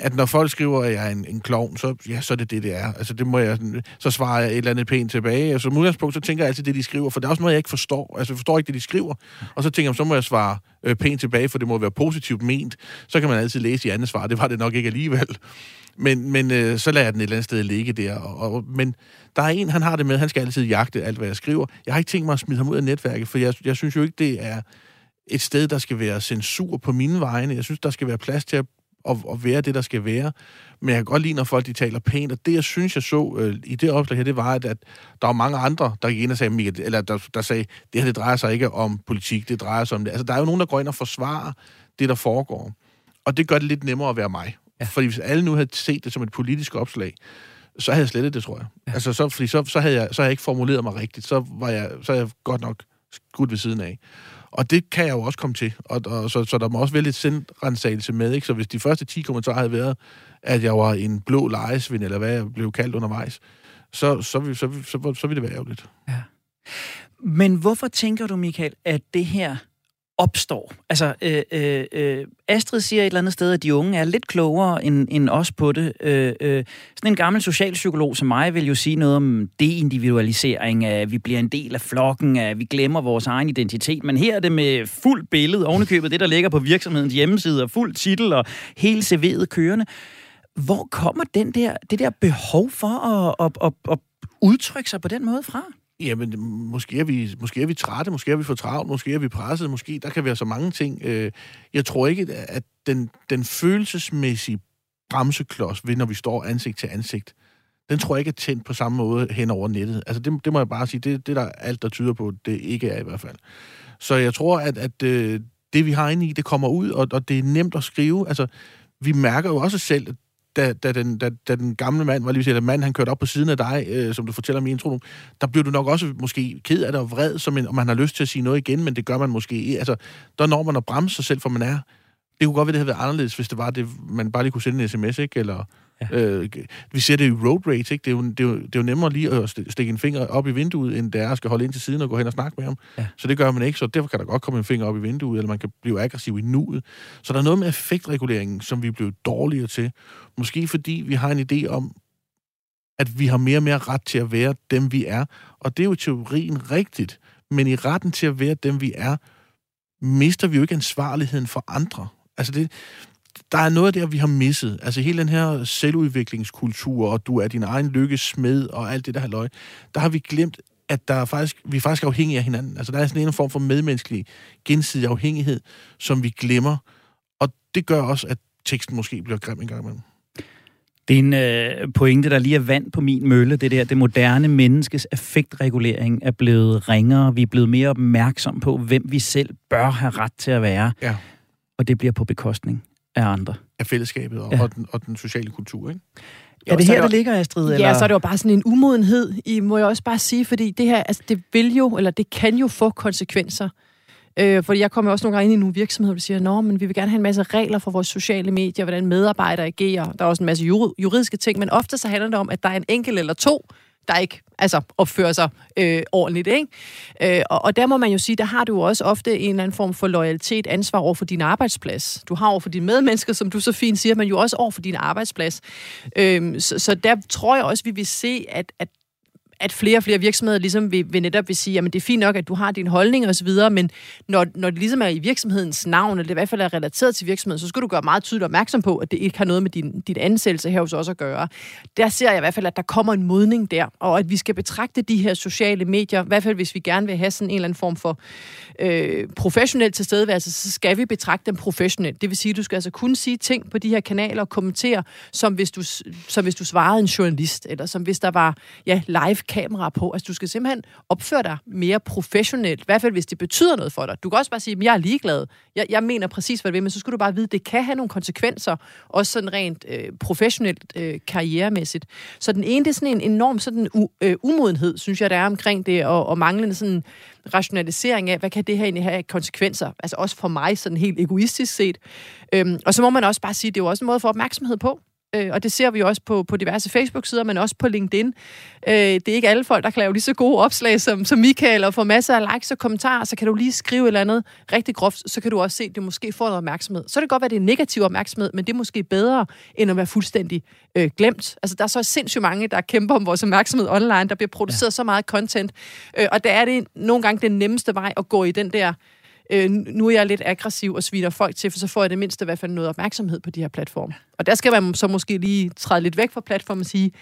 at når folk skriver, at jeg er en, en klovn, så, ja, så er det det, det er. Altså, det må jeg, så svarer jeg et eller andet pænt tilbage. Altså, som udgangspunkt, så tænker jeg altid det, de skriver, for det er også noget, jeg ikke forstår. Altså, jeg forstår ikke det, de skriver. Og så tænker jeg, så må jeg svare øh, pænt tilbage, for det må være positivt ment. Så kan man altid læse i andet svar. Det var det nok ikke alligevel. Men, men øh, så lader jeg den et eller andet sted ligge der. Og, og, men der er en, han har det med, han skal altid jagte alt, hvad jeg skriver. Jeg har ikke tænkt mig at smide ham ud af netværket, for jeg, jeg synes jo ikke, det er et sted, der skal være censur på mine vegne. Jeg synes, der skal være plads til at, at, at være det, der skal være. Men jeg kan godt lide, når folk de taler pænt, og det, jeg synes, jeg så øh, i det opslag her, det var, at, at der var mange andre, der gik ind og sagde, eller der, der sagde, det her, det drejer sig ikke om politik, det drejer sig om det. Altså, der er jo nogen, der går ind og forsvarer det, der foregår. Og det gør det lidt nemmere at være mig. Ja. Fordi hvis alle nu havde set det som et politisk opslag, så havde jeg slettet det, tror jeg. Ja. Altså, så, fordi så, så, havde jeg, så havde jeg ikke formuleret mig rigtigt. Så var jeg, så havde jeg godt nok skudt ved siden af. Og det kan jeg jo også komme til. Og, og så, så der må også være lidt sindrensagelse med. Ikke? Så hvis de første 10 kommentarer havde været, at jeg var en blå lejesvind, eller hvad jeg blev kaldt undervejs, så, så, så, så, så, så, ville det være ærgerligt. Ja. Men hvorfor tænker du, Michael, at det her opstår. Altså, øh, øh, øh, Astrid siger et eller andet sted, at de unge er lidt klogere end, end os på det. Øh, øh, sådan en gammel socialpsykolog som mig vil jo sige noget om deindividualisering, at vi bliver en del af flokken, at vi glemmer vores egen identitet. Men her er det med fuld billede, ovenikøbet det, der ligger på virksomhedens hjemmeside, og fuld titel og helt CV'et kørende. Hvor kommer den der, det der behov for at, at, at, at udtrykke sig på den måde fra? Jamen, måske er, vi, måske er vi trætte, måske er vi for travlt, måske er vi presset, måske der kan være så mange ting. Øh, jeg tror ikke, at den, den følelsesmæssige bremseklods ved, når vi står ansigt til ansigt, den tror jeg ikke er tændt på samme måde hen over nettet. Altså, det, det må jeg bare sige, det, det er der alt, der tyder på, det ikke er i hvert fald. Så jeg tror, at, at øh, det, vi har inde i, det kommer ud, og, og det er nemt at skrive. Altså, vi mærker jo også selv, at da, da, den, da, da den gamle mand, var lige sige, mand, han kørte op på siden af dig, øh, som du fortæller i introen, der bliver du nok også måske ked af det og vred, som en, om man har lyst til at sige noget igen, men det gør man måske Altså, der når man at bremse sig selv, for man er. Det kunne godt være, det havde været anderledes, hvis det var det, man bare lige kunne sende en sms, ikke? Eller, Ja. Øh, vi ser det i road rage, ikke? Det er, jo, det, er jo, det er jo nemmere lige at stikke en finger op i vinduet, end det er at skal holde ind til siden og gå hen og snakke med ham. Ja. Så det gør man ikke, så derfor kan der godt komme en finger op i vinduet, eller man kan blive aggressiv i nuet. Så der er noget med effektreguleringen, som vi er blevet dårligere til. Måske fordi vi har en idé om, at vi har mere og mere ret til at være dem, vi er. Og det er jo teorien rigtigt. Men i retten til at være dem, vi er, mister vi jo ikke ansvarligheden for andre. Altså det, der er noget der, vi har misset. Altså hele den her selvudviklingskultur, og du er din egen lykkesmed, og alt det der løg, der har vi glemt, at der er faktisk, vi er faktisk afhængige af hinanden. Altså der er sådan en form for medmenneskelig gensidig afhængighed, som vi glemmer. Og det gør også, at teksten måske bliver grim en gang imellem. Det er en øh, pointe, der lige er vand på min mølle. Det der, det moderne menneskes effektregulering er blevet ringere. Vi er blevet mere opmærksom på, hvem vi selv bør have ret til at være. Ja. Og det bliver på bekostning af andre. Af fællesskabet og, ja. og, den, og den sociale kultur, ikke? Jo, er det her, det var, ligger, Astrid? Ja, eller? så er det jo bare sådan en umodenhed, i, må jeg også bare sige, fordi det her, altså det vil jo, eller det kan jo få konsekvenser. Øh, fordi jeg kommer også nogle gange ind i nogle virksomheder, der siger, Nå, men vi vil gerne have en masse regler for vores sociale medier, hvordan medarbejdere agerer. Der er også en masse juridiske ting, men ofte så handler det om, at der er en enkelt eller to, der ikke altså, opfører sig øh, ordentligt. Ikke? Øh, og, og der må man jo sige, der har du også ofte en eller anden form for loyalitet, ansvar over for din arbejdsplads. Du har over for dine medmennesker, som du så fint siger, men jo også over for din arbejdsplads. Øh, så, så der tror jeg også, vi vil se, at, at at flere og flere virksomheder ligesom vil, vil netop vil sige, at det er fint nok, at du har din holdning og så videre, men når, når det ligesom er i virksomhedens navn, eller det i hvert fald er relateret til virksomheden, så skal du gøre meget tydeligt opmærksom på, at det ikke har noget med din, dit ansættelse her hos os at gøre. Der ser jeg i hvert fald, at der kommer en modning der, og at vi skal betragte de her sociale medier, i hvert fald hvis vi gerne vil have sådan en eller anden form for øh, professionel tilstedeværelse, så skal vi betragte dem professionelt. Det vil sige, at du skal altså kun sige ting på de her kanaler og kommentere, som hvis du, som hvis du svarede en journalist, eller som hvis der var ja, live kamera på. Altså, du skal simpelthen opføre dig mere professionelt, i hvert fald hvis det betyder noget for dig. Du kan også bare sige, at jeg er ligeglad. Jeg, jeg mener præcis, hvad det vil, men så skulle du bare vide, at det kan have nogle konsekvenser, også sådan rent øh, professionelt, øh, karrieremæssigt. Så den ene, det er sådan en enorm sådan u- øh, umodenhed, synes jeg, der er omkring det, og, og manglende sådan rationalisering af, hvad kan det her egentlig have konsekvenser? Altså også for mig, sådan helt egoistisk set. Øhm, og så må man også bare sige, at det er jo også en måde at få opmærksomhed på øh, og det ser vi jo også på, på diverse Facebook-sider, men også på LinkedIn. Øh, det er ikke alle folk, der kan lave lige så gode opslag som, som Michael, og få masser af likes og kommentarer, så kan du lige skrive et eller andet rigtig groft, så kan du også se, at det måske får noget opmærksomhed. Så kan det godt være, at det er negativ opmærksomhed, men det er måske bedre, end at være fuldstændig øh, glemt. Altså, der er så sindssygt mange, der kæmper om vores opmærksomhed online, der bliver produceret ja. så meget content, øh, og der er det nogle gange den nemmeste vej at gå i den der øh, nu er jeg lidt aggressiv og sviner folk til, for så får jeg det mindste i hvert fald noget opmærksomhed på de her platforme. Og der skal man så måske lige træde lidt væk fra platformen og sige,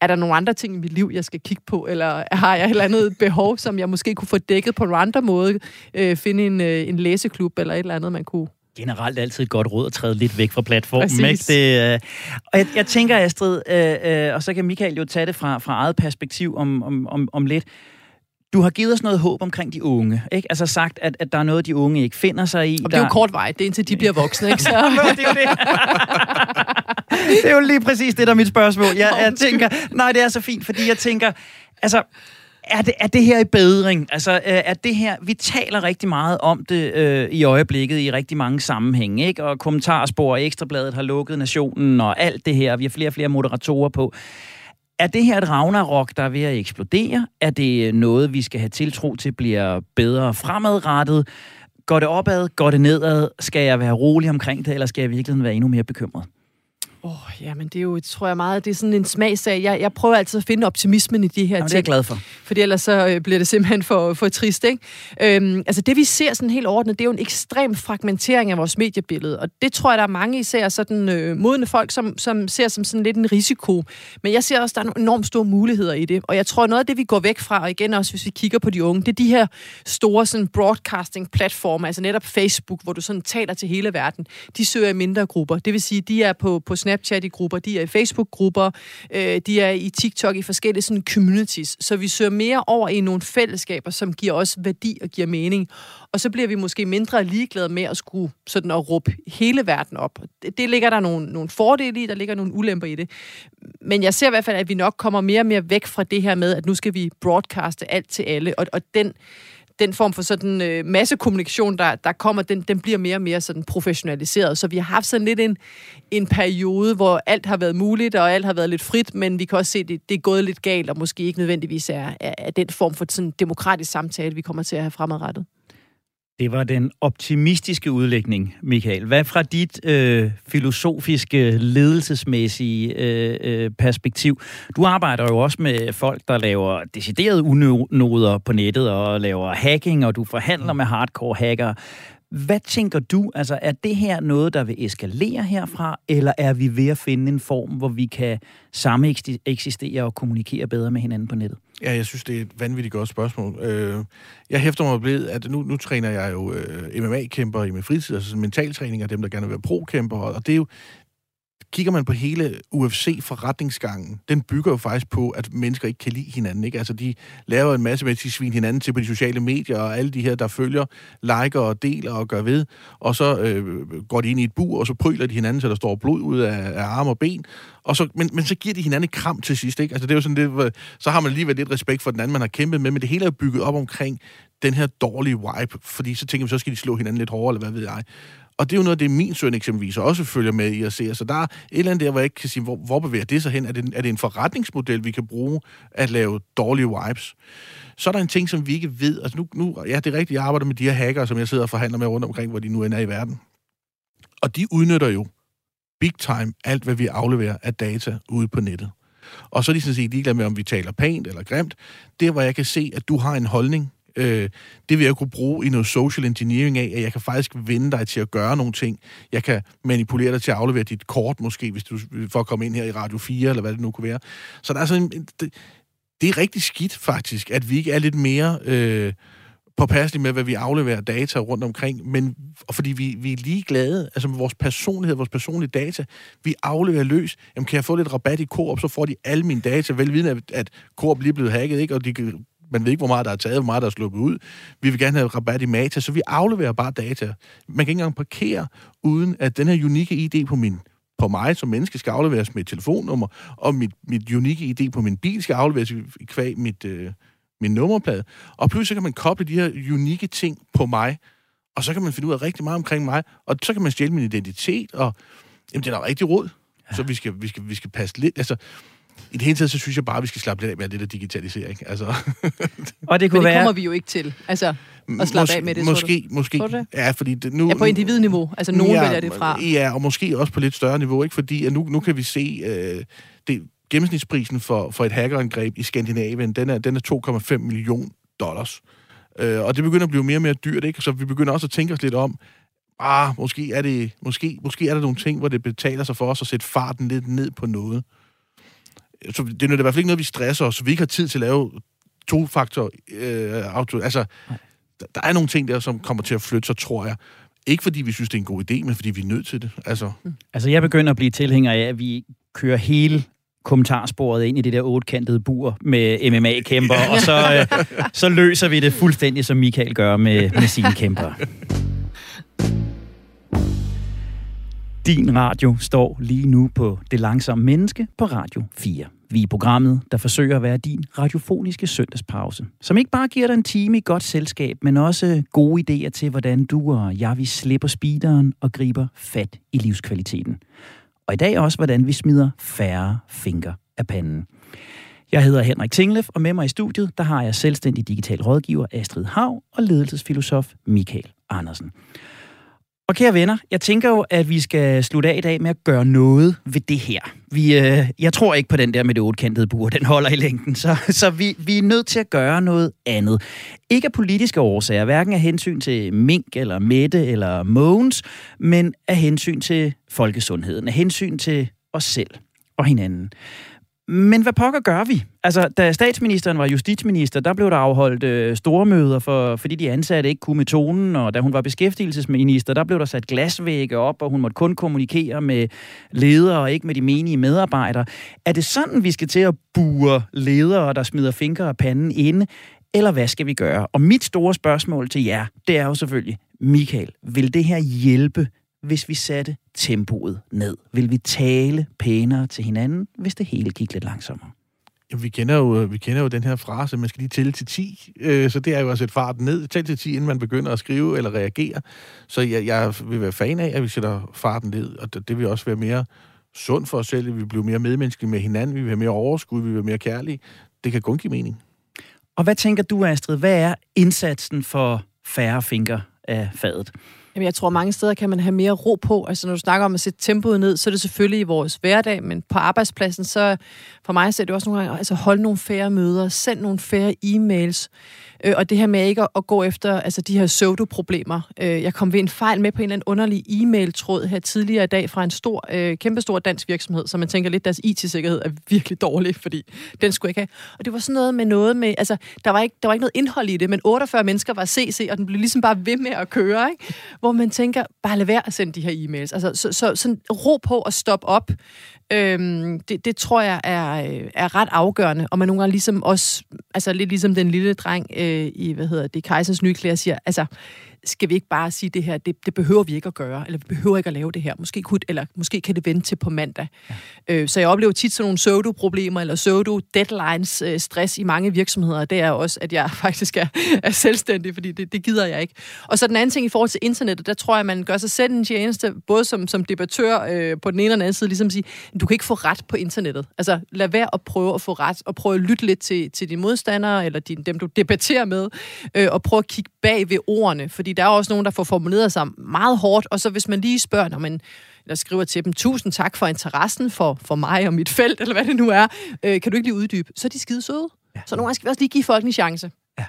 er der nogle andre ting i mit liv, jeg skal kigge på, eller har jeg et eller andet behov, som jeg måske kunne få dækket på en andre måde, øh, finde en, øh, en læseklub eller et eller andet, man kunne generelt altid et godt råd at træde lidt væk fra platformen. Ikke? Det, øh, og jeg, jeg tænker, Astrid, øh, øh, og så kan Michael jo tage det fra, fra eget perspektiv om, om, om, om lidt. Du har givet os noget håb omkring de unge, ikke? Altså sagt, at, at der er noget, de unge ikke finder sig i. Og det er jo kort vej, det er indtil de bliver voksne, ikke? Så... det er jo det. det er jo lige præcis det, der er mit spørgsmål. Jeg, jeg tænker, nej, det er så fint, fordi jeg tænker, altså, er det, er det her i bedring? Altså, øh, er det her... Vi taler rigtig meget om det øh, i øjeblikket i rigtig mange sammenhænge, ikke? Og kommentarspor Ekstrabladet har lukket nationen og alt det her. Vi har flere og flere moderatorer på. Er det her et Ragnarok, der er ved at eksplodere? Er det øh, noget, vi skal have tiltro til bliver bedre fremadrettet? Går det opad? Går det nedad? Skal jeg være rolig omkring det, eller skal jeg virkelig være endnu mere bekymret? Åh, oh, ja, men det er jo, tror jeg meget, det er sådan en smagsag. Jeg, jeg prøver altid at finde optimismen i de her Jamen, ting. det er jeg glad for. Fordi ellers så øh, bliver det simpelthen for, for trist, ikke? Øhm, altså det vi ser sådan helt ordnet, det er jo en ekstrem fragmentering af vores mediebillede. Og det tror jeg, der er mange især sådan øh, modne folk, som, som ser som sådan lidt en risiko. Men jeg ser også, der er nogle enormt store muligheder i det. Og jeg tror, noget af det, vi går væk fra, og igen også, hvis vi kigger på de unge, det er de her store sådan broadcasting-platforme, altså netop Facebook, hvor du sådan taler til hele verden. De søger i mindre grupper. Det vil sige, de er på, på Snapchat i grupper, de er i Facebook-grupper, øh, de er i TikTok i forskellige sådan communities. Så vi søger mere over i nogle fællesskaber, som giver os værdi og giver mening. Og så bliver vi måske mindre ligeglade med at skulle sådan at råbe hele verden op. Det, det ligger der nogle, nogle fordele i, der ligger nogle ulemper i det. Men jeg ser i hvert fald, at vi nok kommer mere og mere væk fra det her med, at nu skal vi broadcaste alt til alle. Og, og den den form for sådan øh, massekommunikation, der, der kommer, den, den bliver mere og mere sådan professionaliseret. Så vi har haft sådan lidt en, en periode, hvor alt har været muligt, og alt har været lidt frit, men vi kan også se, at det, det er gået lidt galt, og måske ikke nødvendigvis er, er, er den form for sådan demokratisk samtale, vi kommer til at have fremadrettet. Det var den optimistiske udlægning, Michael. Hvad fra dit øh, filosofiske, ledelsesmæssige øh, øh, perspektiv? Du arbejder jo også med folk, der laver deciderede unoder på nettet og laver hacking, og du forhandler med hardcore hacker. Hvad tænker du? Altså, er det her noget, der vil eskalere herfra, eller er vi ved at finde en form, hvor vi kan samme eksistere og kommunikere bedre med hinanden på nettet? Ja, jeg synes, det er et vanvittigt godt spørgsmål. Øh, jeg hæfter mig ved, at nu, nu træner jeg jo øh, MMA-kæmper i min fritid, altså mentaltræning af dem, der gerne vil være pro-kæmper, og det er jo kigger man på hele UFC-forretningsgangen, den bygger jo faktisk på, at mennesker ikke kan lide hinanden. Ikke? Altså, de laver en masse med, at de sviner hinanden til på de sociale medier, og alle de her, der følger, liker og deler og gør ved. Og så øh, går de ind i et bur, og så pryler de hinanden, så der står blod ud af, af arme og ben. Og så, men, men så giver de hinanden et kram til sidst. Ikke? Altså, det er jo sådan, det, øh, så har man alligevel lidt respekt for den anden, man har kæmpet med, men det hele er bygget op omkring den her dårlige vibe, fordi så tænker vi, så skal de slå hinanden lidt hårdere, eller hvad ved jeg. Og det er jo noget af det, min søn eksempelvis også følger med i at se. Så der er et eller andet der, hvor jeg ikke kan sige, hvor, hvor bevæger det sig hen? Er det, er det en forretningsmodel, vi kan bruge at lave dårlige vibes? Så er der en ting, som vi ikke ved. Altså nu, nu ja, det er rigtigt, jeg arbejder med de her hacker, som jeg sidder og forhandler med rundt omkring, hvor de nu end er i verden. Og de udnytter jo big time alt, hvad vi afleverer af data ude på nettet. Og så er de sådan set ligeglade med, om vi taler pænt eller grimt. Det, hvor jeg kan se, at du har en holdning Øh, det vil jeg kunne bruge i noget social engineering af, at jeg kan faktisk vende dig til at gøre nogle ting. Jeg kan manipulere dig til at aflevere dit kort, måske, hvis du for at komme ind her i Radio 4, eller hvad det nu kunne være. Så der er sådan en, det, det er rigtig skidt, faktisk, at vi ikke er lidt mere... Øh, påpasselige med, hvad vi afleverer data rundt omkring, men og fordi vi, vi er lige glade, altså med vores personlighed, vores personlige data, vi afleverer løs. Jamen, kan jeg få lidt rabat i Coop, så får de alle mine data, velvidende, at, at Coop lige er blevet hacket, ikke? og de man ved ikke, hvor meget der er taget, hvor meget der er sluppet ud. Vi vil gerne have rabat i Mata, så vi afleverer bare data. Man kan ikke engang parkere, uden at den her unikke ID på min på mig som menneske skal afleveres med et telefonnummer, og mit, mit unikke ID på min bil skal afleveres i kvæg mit, øh, min nummerplade. Og pludselig kan man koble de her unikke ting på mig, og så kan man finde ud af rigtig meget omkring mig, og så kan man stjæle min identitet, og jamen, det er da rigtig råd. Ja. Så vi skal, vi, skal, vi skal passe lidt... Altså, i det hele taget, så synes jeg bare, at vi skal slappe lidt af med det der digitalisering. Altså. og det kunne Men det være... kommer vi jo ikke til. Altså, at slappe af med det, Måske, du? måske. Det? Ja, fordi det, nu, ja, på individniveau. Altså, nogen ja, vælger det fra. Ja, og måske også på lidt større niveau, ikke? Fordi at nu, nu kan vi se, øh, det, gennemsnitsprisen for, for et hackerangreb i Skandinavien, den er, den er 2,5 millioner dollars. Øh, og det begynder at blive mere og mere dyrt, ikke? Så vi begynder også at tænke os lidt om, ah, måske er, det, måske, måske er der nogle ting, hvor det betaler sig for os at sætte farten lidt ned på noget. Så det er i hvert fald ikke noget, vi stresser så vi ikke har tid til at lave to-faktor øh, auto. Altså, der er nogle ting der, som kommer til at flytte sig, tror jeg. Ikke fordi vi synes, det er en god idé, men fordi vi er nødt til det. Altså, altså jeg begynder at blive tilhænger af, at vi kører hele kommentarsporet ind i det der otkantede bur med MMA-kæmper, og så, øh, så løser vi det fuldstændig, som Michael gør med, med sine kæmper. Din radio står lige nu på Det Langsomme Menneske på Radio 4. Vi er programmet, der forsøger at være din radiofoniske søndagspause, som ikke bare giver dig en time i godt selskab, men også gode idéer til, hvordan du og jeg vi slipper speederen og griber fat i livskvaliteten. Og i dag også, hvordan vi smider færre fingre af panden. Jeg hedder Henrik Tinglef, og med mig i studiet, der har jeg selvstændig digital rådgiver Astrid Hav og ledelsesfilosof Michael Andersen. Og kære venner, jeg tænker jo, at vi skal slutte af i dag med at gøre noget ved det her. Vi, øh, jeg tror ikke på den der med det otkantede bur, den holder i længden, så, så vi, vi er nødt til at gøre noget andet. Ikke af politiske årsager, hverken af hensyn til Mink eller mætte eller Mogens, men af hensyn til folkesundheden, af hensyn til os selv og hinanden. Men hvad pokker gør vi? Altså, da statsministeren var justitsminister, der blev der afholdt øh, store møder, for, fordi de ansatte ikke kunne metoden, og da hun var beskæftigelsesminister, der blev der sat glasvægge op, og hun måtte kun kommunikere med ledere og ikke med de menige medarbejdere. Er det sådan, vi skal til at bure ledere, der smider fingre og panden inde, eller hvad skal vi gøre? Og mit store spørgsmål til jer, det er jo selvfølgelig, Michael, vil det her hjælpe hvis vi satte tempoet ned? Vil vi tale pænere til hinanden, hvis det hele gik lidt langsommere? Jamen, vi kender, jo, vi kender jo den her frase, man skal lige tælle til 10. Øh, så det er jo at sætte farten ned. Tæl til 10, inden man begynder at skrive eller reagere. Så jeg, jeg vil være fan af, at vi sætter farten ned, og det, det vil også være mere sundt for os selv. Vi vil blive mere medmenneskelige med hinanden, vi vil have mere overskud, vi vil være mere kærlige. Det kan kun give mening. Og hvad tænker du, Astrid? Hvad er indsatsen for færre fingre af fadet? Jamen, jeg tror, mange steder kan man have mere ro på. Altså, når du snakker om at sætte tempoet ned, så er det selvfølgelig i vores hverdag, men på arbejdspladsen, så for mig så er det også nogle gange, altså hold nogle færre møder, send nogle færre e-mails, øh, og det her med ikke at, gå efter altså, de her pseudo-problemer. Øh, jeg kom ved en fejl med på en eller anden underlig e-mail-tråd her tidligere i dag fra en stor, øh, kæmpestor dansk virksomhed, så man tænker lidt, deres IT-sikkerhed er virkelig dårlig, fordi den skulle ikke have. Og det var sådan noget med noget med, altså, der var ikke, der var ikke noget indhold i det, men 48 mennesker var CC, og den blev ligesom bare ved med at køre, ikke? hvor man tænker, bare lad være at sende de her e-mails. Altså, så, så sådan ro på og stop op. Øhm, det, det tror jeg er, øh, er ret afgørende, og man nogle gange ligesom også, altså lidt ligesom den lille dreng øh, i, hvad hedder det, Kejsers nye klæder siger, altså, skal vi ikke bare sige det her, det, det behøver vi ikke at gøre, eller vi behøver ikke at lave det her. Måske, kunne, eller måske kan det vente til på mandag. Ja. Øh, så jeg oplever tit sådan nogle pseudo-problemer, eller pseudo-deadlines, øh, stress i mange virksomheder. Det er også, at jeg faktisk er, er selvstændig, fordi det, det gider jeg ikke. Og så den anden ting i forhold til internettet, der tror jeg, man gør sig selv en tjeneste, både som, som debattør øh, på den ene og den anden side, ligesom at sige, du kan ikke få ret på internettet. Altså, lad være at prøve at få ret, og prøve at lytte lidt til, til dine modstandere, eller din, dem, du debatterer med, øh, og prøve at kigge bag ved ordene, fordi der er også nogen, der får formuleret sig meget hårdt, og så hvis man lige spørger, når man eller skriver til dem, tusind tak for interessen for, for mig og mit felt, eller hvad det nu er, øh, kan du ikke lige uddybe? Så er de skide søde. Ja. Så nogle gange skal vi også lige give folk en chance. Ja.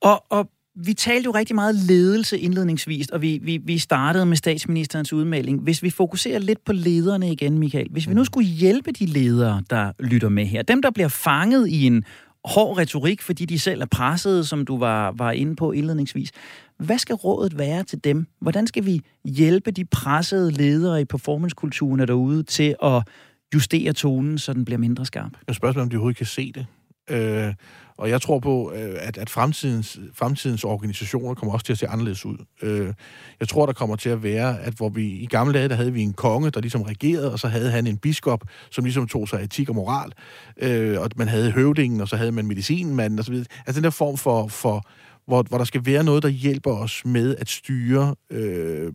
Og, og vi talte jo rigtig meget ledelse indledningsvis, og vi, vi, vi startede med statsministerens udmelding. Hvis vi fokuserer lidt på lederne igen, Michael. Hvis vi nu skulle hjælpe de ledere, der lytter med her, dem der bliver fanget i en hård retorik, fordi de selv er presset, som du var, var inde på indledningsvis. Hvad skal rådet være til dem? Hvordan skal vi hjælpe de pressede ledere i performancekulturen derude til at justere tonen, så den bliver mindre skarp? Jeg spørger om de overhovedet kan se det. Øh, og jeg tror på, øh, at, at fremtidens, fremtidens organisationer kommer også til at se anderledes ud. Øh, jeg tror, der kommer til at være, at hvor vi i gamle dage, der havde vi en konge, der ligesom regerede, og så havde han en biskop, som ligesom tog sig etik og moral. Øh, og man havde høvdingen, og så havde man medicinmanden osv. Altså den der form for, for hvor, hvor der skal være noget, der hjælper os med at styre øh,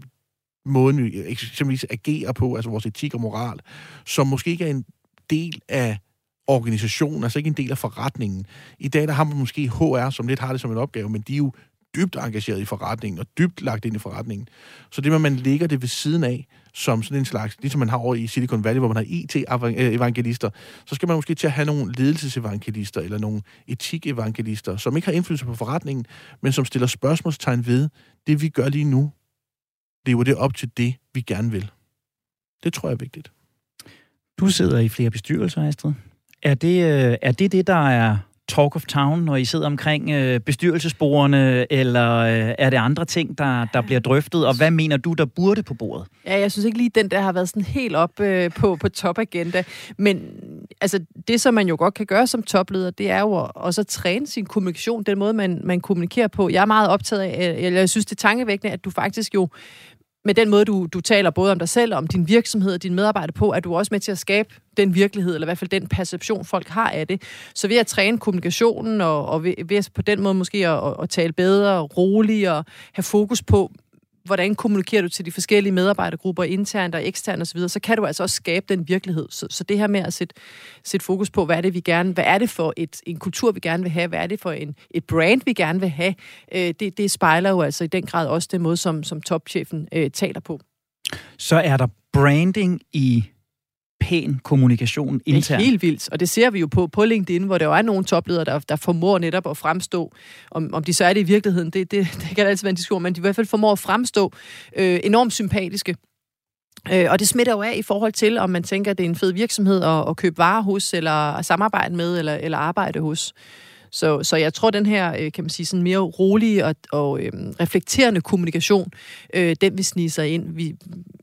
måden, vi eksempelvis agerer på, altså vores etik og moral, som måske ikke er en del af organisation, altså ikke en del af forretningen. I dag der har man måske HR, som lidt har det som en opgave, men de er jo dybt engageret i forretningen og dybt lagt ind i forretningen. Så det med, at man lægger det ved siden af, som sådan en slags, ligesom man har over i Silicon Valley, hvor man har IT-evangelister, øh, så skal man måske til at have nogle ledelsesevangelister eller nogle etik-evangelister, som ikke har indflydelse på forretningen, men som stiller spørgsmålstegn ved, det vi gør lige nu, det er jo det op til det, vi gerne vil. Det tror jeg er vigtigt. Du sidder i flere bestyrelser, Astrid. Er det, øh, er det det, der er talk of town, når I sidder omkring øh, bestyrelsesbordene, eller øh, er det andre ting, der, der bliver drøftet, og hvad mener du, der burde på bordet? Ja, jeg synes ikke lige, den der har været sådan helt op øh, på, på topagenda, men altså, det, som man jo godt kan gøre som topleder, det er jo også at træne sin kommunikation, den måde, man, man kommunikerer på. Jeg er meget optaget af, øh, eller jeg synes, det er tankevækkende, at du faktisk jo med den måde, du, du taler både om dig selv, og om din virksomhed og dine medarbejdere på, at du også med til at skabe den virkelighed, eller i hvert fald den perception, folk har af det. Så ved at træne kommunikationen, og, og ved, ved på den måde måske at, at tale bedre, roligere, have fokus på, hvordan kommunikerer du til de forskellige medarbejdergrupper, internt og eksternt osv., så, kan du altså også skabe den virkelighed. Så, så det her med at sætte, sætte fokus på, hvad er det, vi gerne, hvad er det for et, en kultur, vi gerne vil have, hvad er det for en, et brand, vi gerne vil have, øh, det, det spejler jo altså i den grad også den måde, som, som topchefen øh, taler på. Så er der branding i pæn kommunikation internt. Det er helt vildt, og det ser vi jo på, på LinkedIn, hvor der jo er nogle topledere, der, der formår netop at fremstå. Om, om de så er det i virkeligheden, det, det, det kan altid være en diskussion, men de i hvert fald formår at fremstå øh, enormt sympatiske. Øh, og det smitter jo af i forhold til, om man tænker, at det er en fed virksomhed at, at købe varer hos, eller at samarbejde med, eller, eller arbejde hos. Så, så jeg tror, den her, øh, kan man sige, sådan mere rolige og, og øhm, reflekterende kommunikation, øh, den vil snige sig ind. Vi,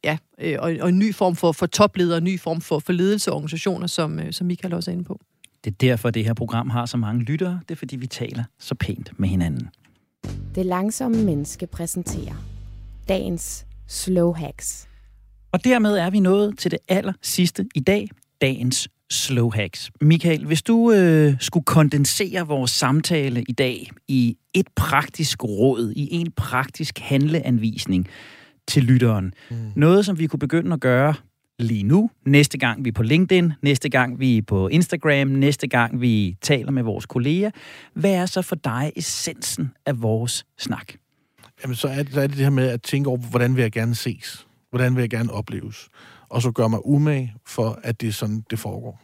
ja, øh, og, og en ny form for, for topledere, en ny form for, for ledelseorganisationer, som, øh, som Michael også er inde på. Det er derfor, det her program har så mange lyttere. Det er, fordi vi taler så pænt med hinanden. Det langsomme menneske præsenterer dagens slow hacks. Og dermed er vi nået til det aller sidste i dag, dagens slow hacks. Michael, hvis du øh, skulle kondensere vores samtale i dag i et praktisk råd, i en praktisk handleanvisning til lytteren, mm. noget som vi kunne begynde at gøre lige nu, næste gang vi er på LinkedIn, næste gang vi er på Instagram, næste gang vi taler med vores kolleger, hvad er så for dig essensen af vores snak? Jamen, så er det, så er det det her med at tænke over, hvordan vil jeg gerne ses? Hvordan vil jeg gerne opleves? Og så gør mig umage for, at det er sådan, det foregår.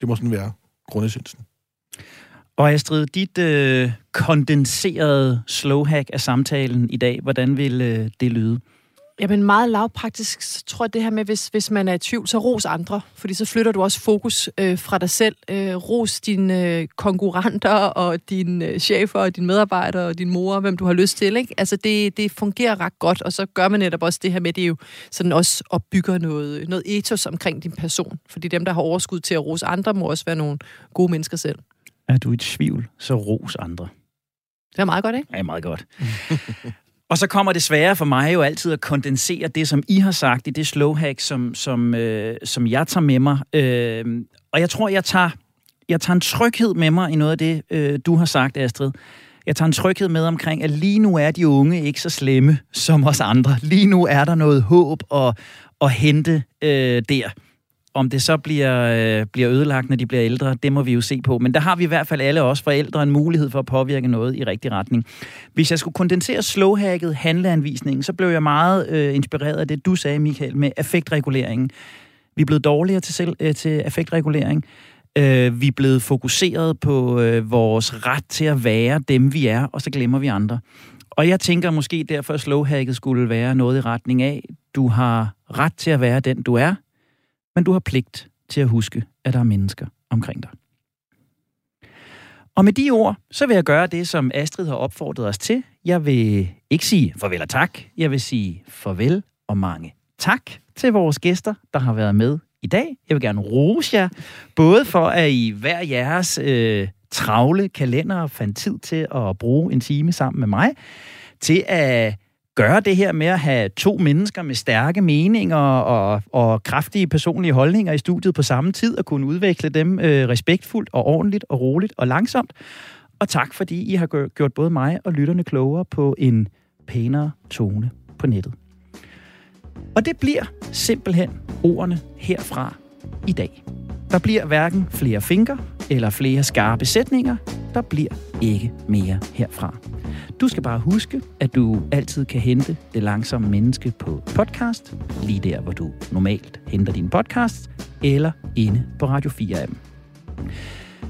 Det må sådan være grundessensen. Og Astrid, dit øh, kondenserede slowhack af samtalen i dag, hvordan vil øh, det lyde? Jamen meget lavpraktisk, så tror jeg det her med, hvis, hvis man er i tvivl, så ros andre, fordi så flytter du også fokus øh, fra dig selv. Øh, ros dine øh, konkurrenter og dine øh, chefer og dine medarbejdere og din mor, hvem du har lyst til. Ikke? Altså det, det fungerer ret godt, og så gør man netop også det her med, det er jo sådan også opbygger noget, noget ethos omkring din person. Fordi dem, der har overskud til at rose andre, må også være nogle gode mennesker selv. Er du i tvivl, så ros andre. Det er meget godt, ikke? Ja, meget godt. Og så kommer det svære for mig jo altid at kondensere det, som I har sagt i det slowhack, som, som, øh, som jeg tager med mig. Øh, og jeg tror, jeg tager, jeg tager en tryghed med mig i noget af det, øh, du har sagt, Astrid. Jeg tager en tryghed med omkring, at lige nu er de unge ikke så slemme som os andre. Lige nu er der noget håb at, at hente øh, der. Om det så bliver, øh, bliver ødelagt, når de bliver ældre, det må vi jo se på. Men der har vi i hvert fald alle os forældre en mulighed for at påvirke noget i rigtig retning. Hvis jeg skulle kondensere slowhacket handleanvisningen, så blev jeg meget øh, inspireret af det, du sagde, Michael, med affektreguleringen. Vi er blevet dårligere til, selv, øh, til affektregulering. Øh, vi er blevet fokuseret på øh, vores ret til at være dem, vi er, og så glemmer vi andre. Og jeg tænker måske derfor, at slowhacket skulle være noget i retning af, du har ret til at være den, du er, men du har pligt til at huske, at der er mennesker omkring dig. Og med de ord, så vil jeg gøre det, som Astrid har opfordret os til. Jeg vil ikke sige farvel og tak. Jeg vil sige farvel og mange tak til vores gæster, der har været med i dag. Jeg vil gerne rose jer, både for at I hver jeres øh, travle kalender fandt tid til at bruge en time sammen med mig, til at gøre det her med at have to mennesker med stærke meninger og, og kraftige personlige holdninger i studiet på samme tid, og kunne udvikle dem øh, respektfuldt og ordentligt og roligt og langsomt. Og tak, fordi I har gjort både mig og lytterne klogere på en pænere tone på nettet. Og det bliver simpelthen ordene herfra i dag. Der bliver hverken flere fingre eller flere skarpe sætninger. Der bliver ikke mere herfra. Du skal bare huske, at du altid kan hente Det Langsomme Menneske på podcast, lige der, hvor du normalt henter din podcast, eller inde på Radio 4-appen.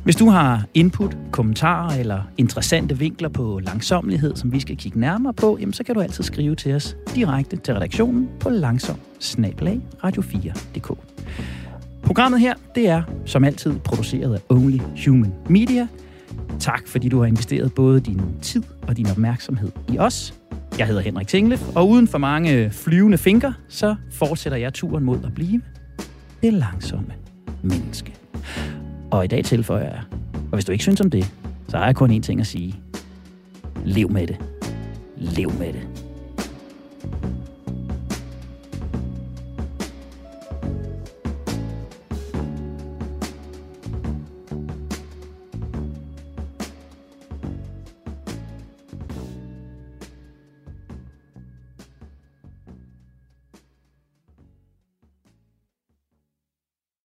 Hvis du har input, kommentarer eller interessante vinkler på langsomlighed, som vi skal kigge nærmere på, jamen, så kan du altid skrive til os direkte til redaktionen på langsom radio4.dk. Programmet her, det er som altid produceret af Only Human Media. Tak fordi du har investeret både din tid og din opmærksomhed i os. Jeg hedder Henrik Tingle, og uden for mange flyvende fingre, så fortsætter jeg turen mod at blive det langsomme menneske. Og i dag tilføjer jeg, og hvis du ikke synes om det, så har jeg kun én ting at sige. Lev med det. Lev med det.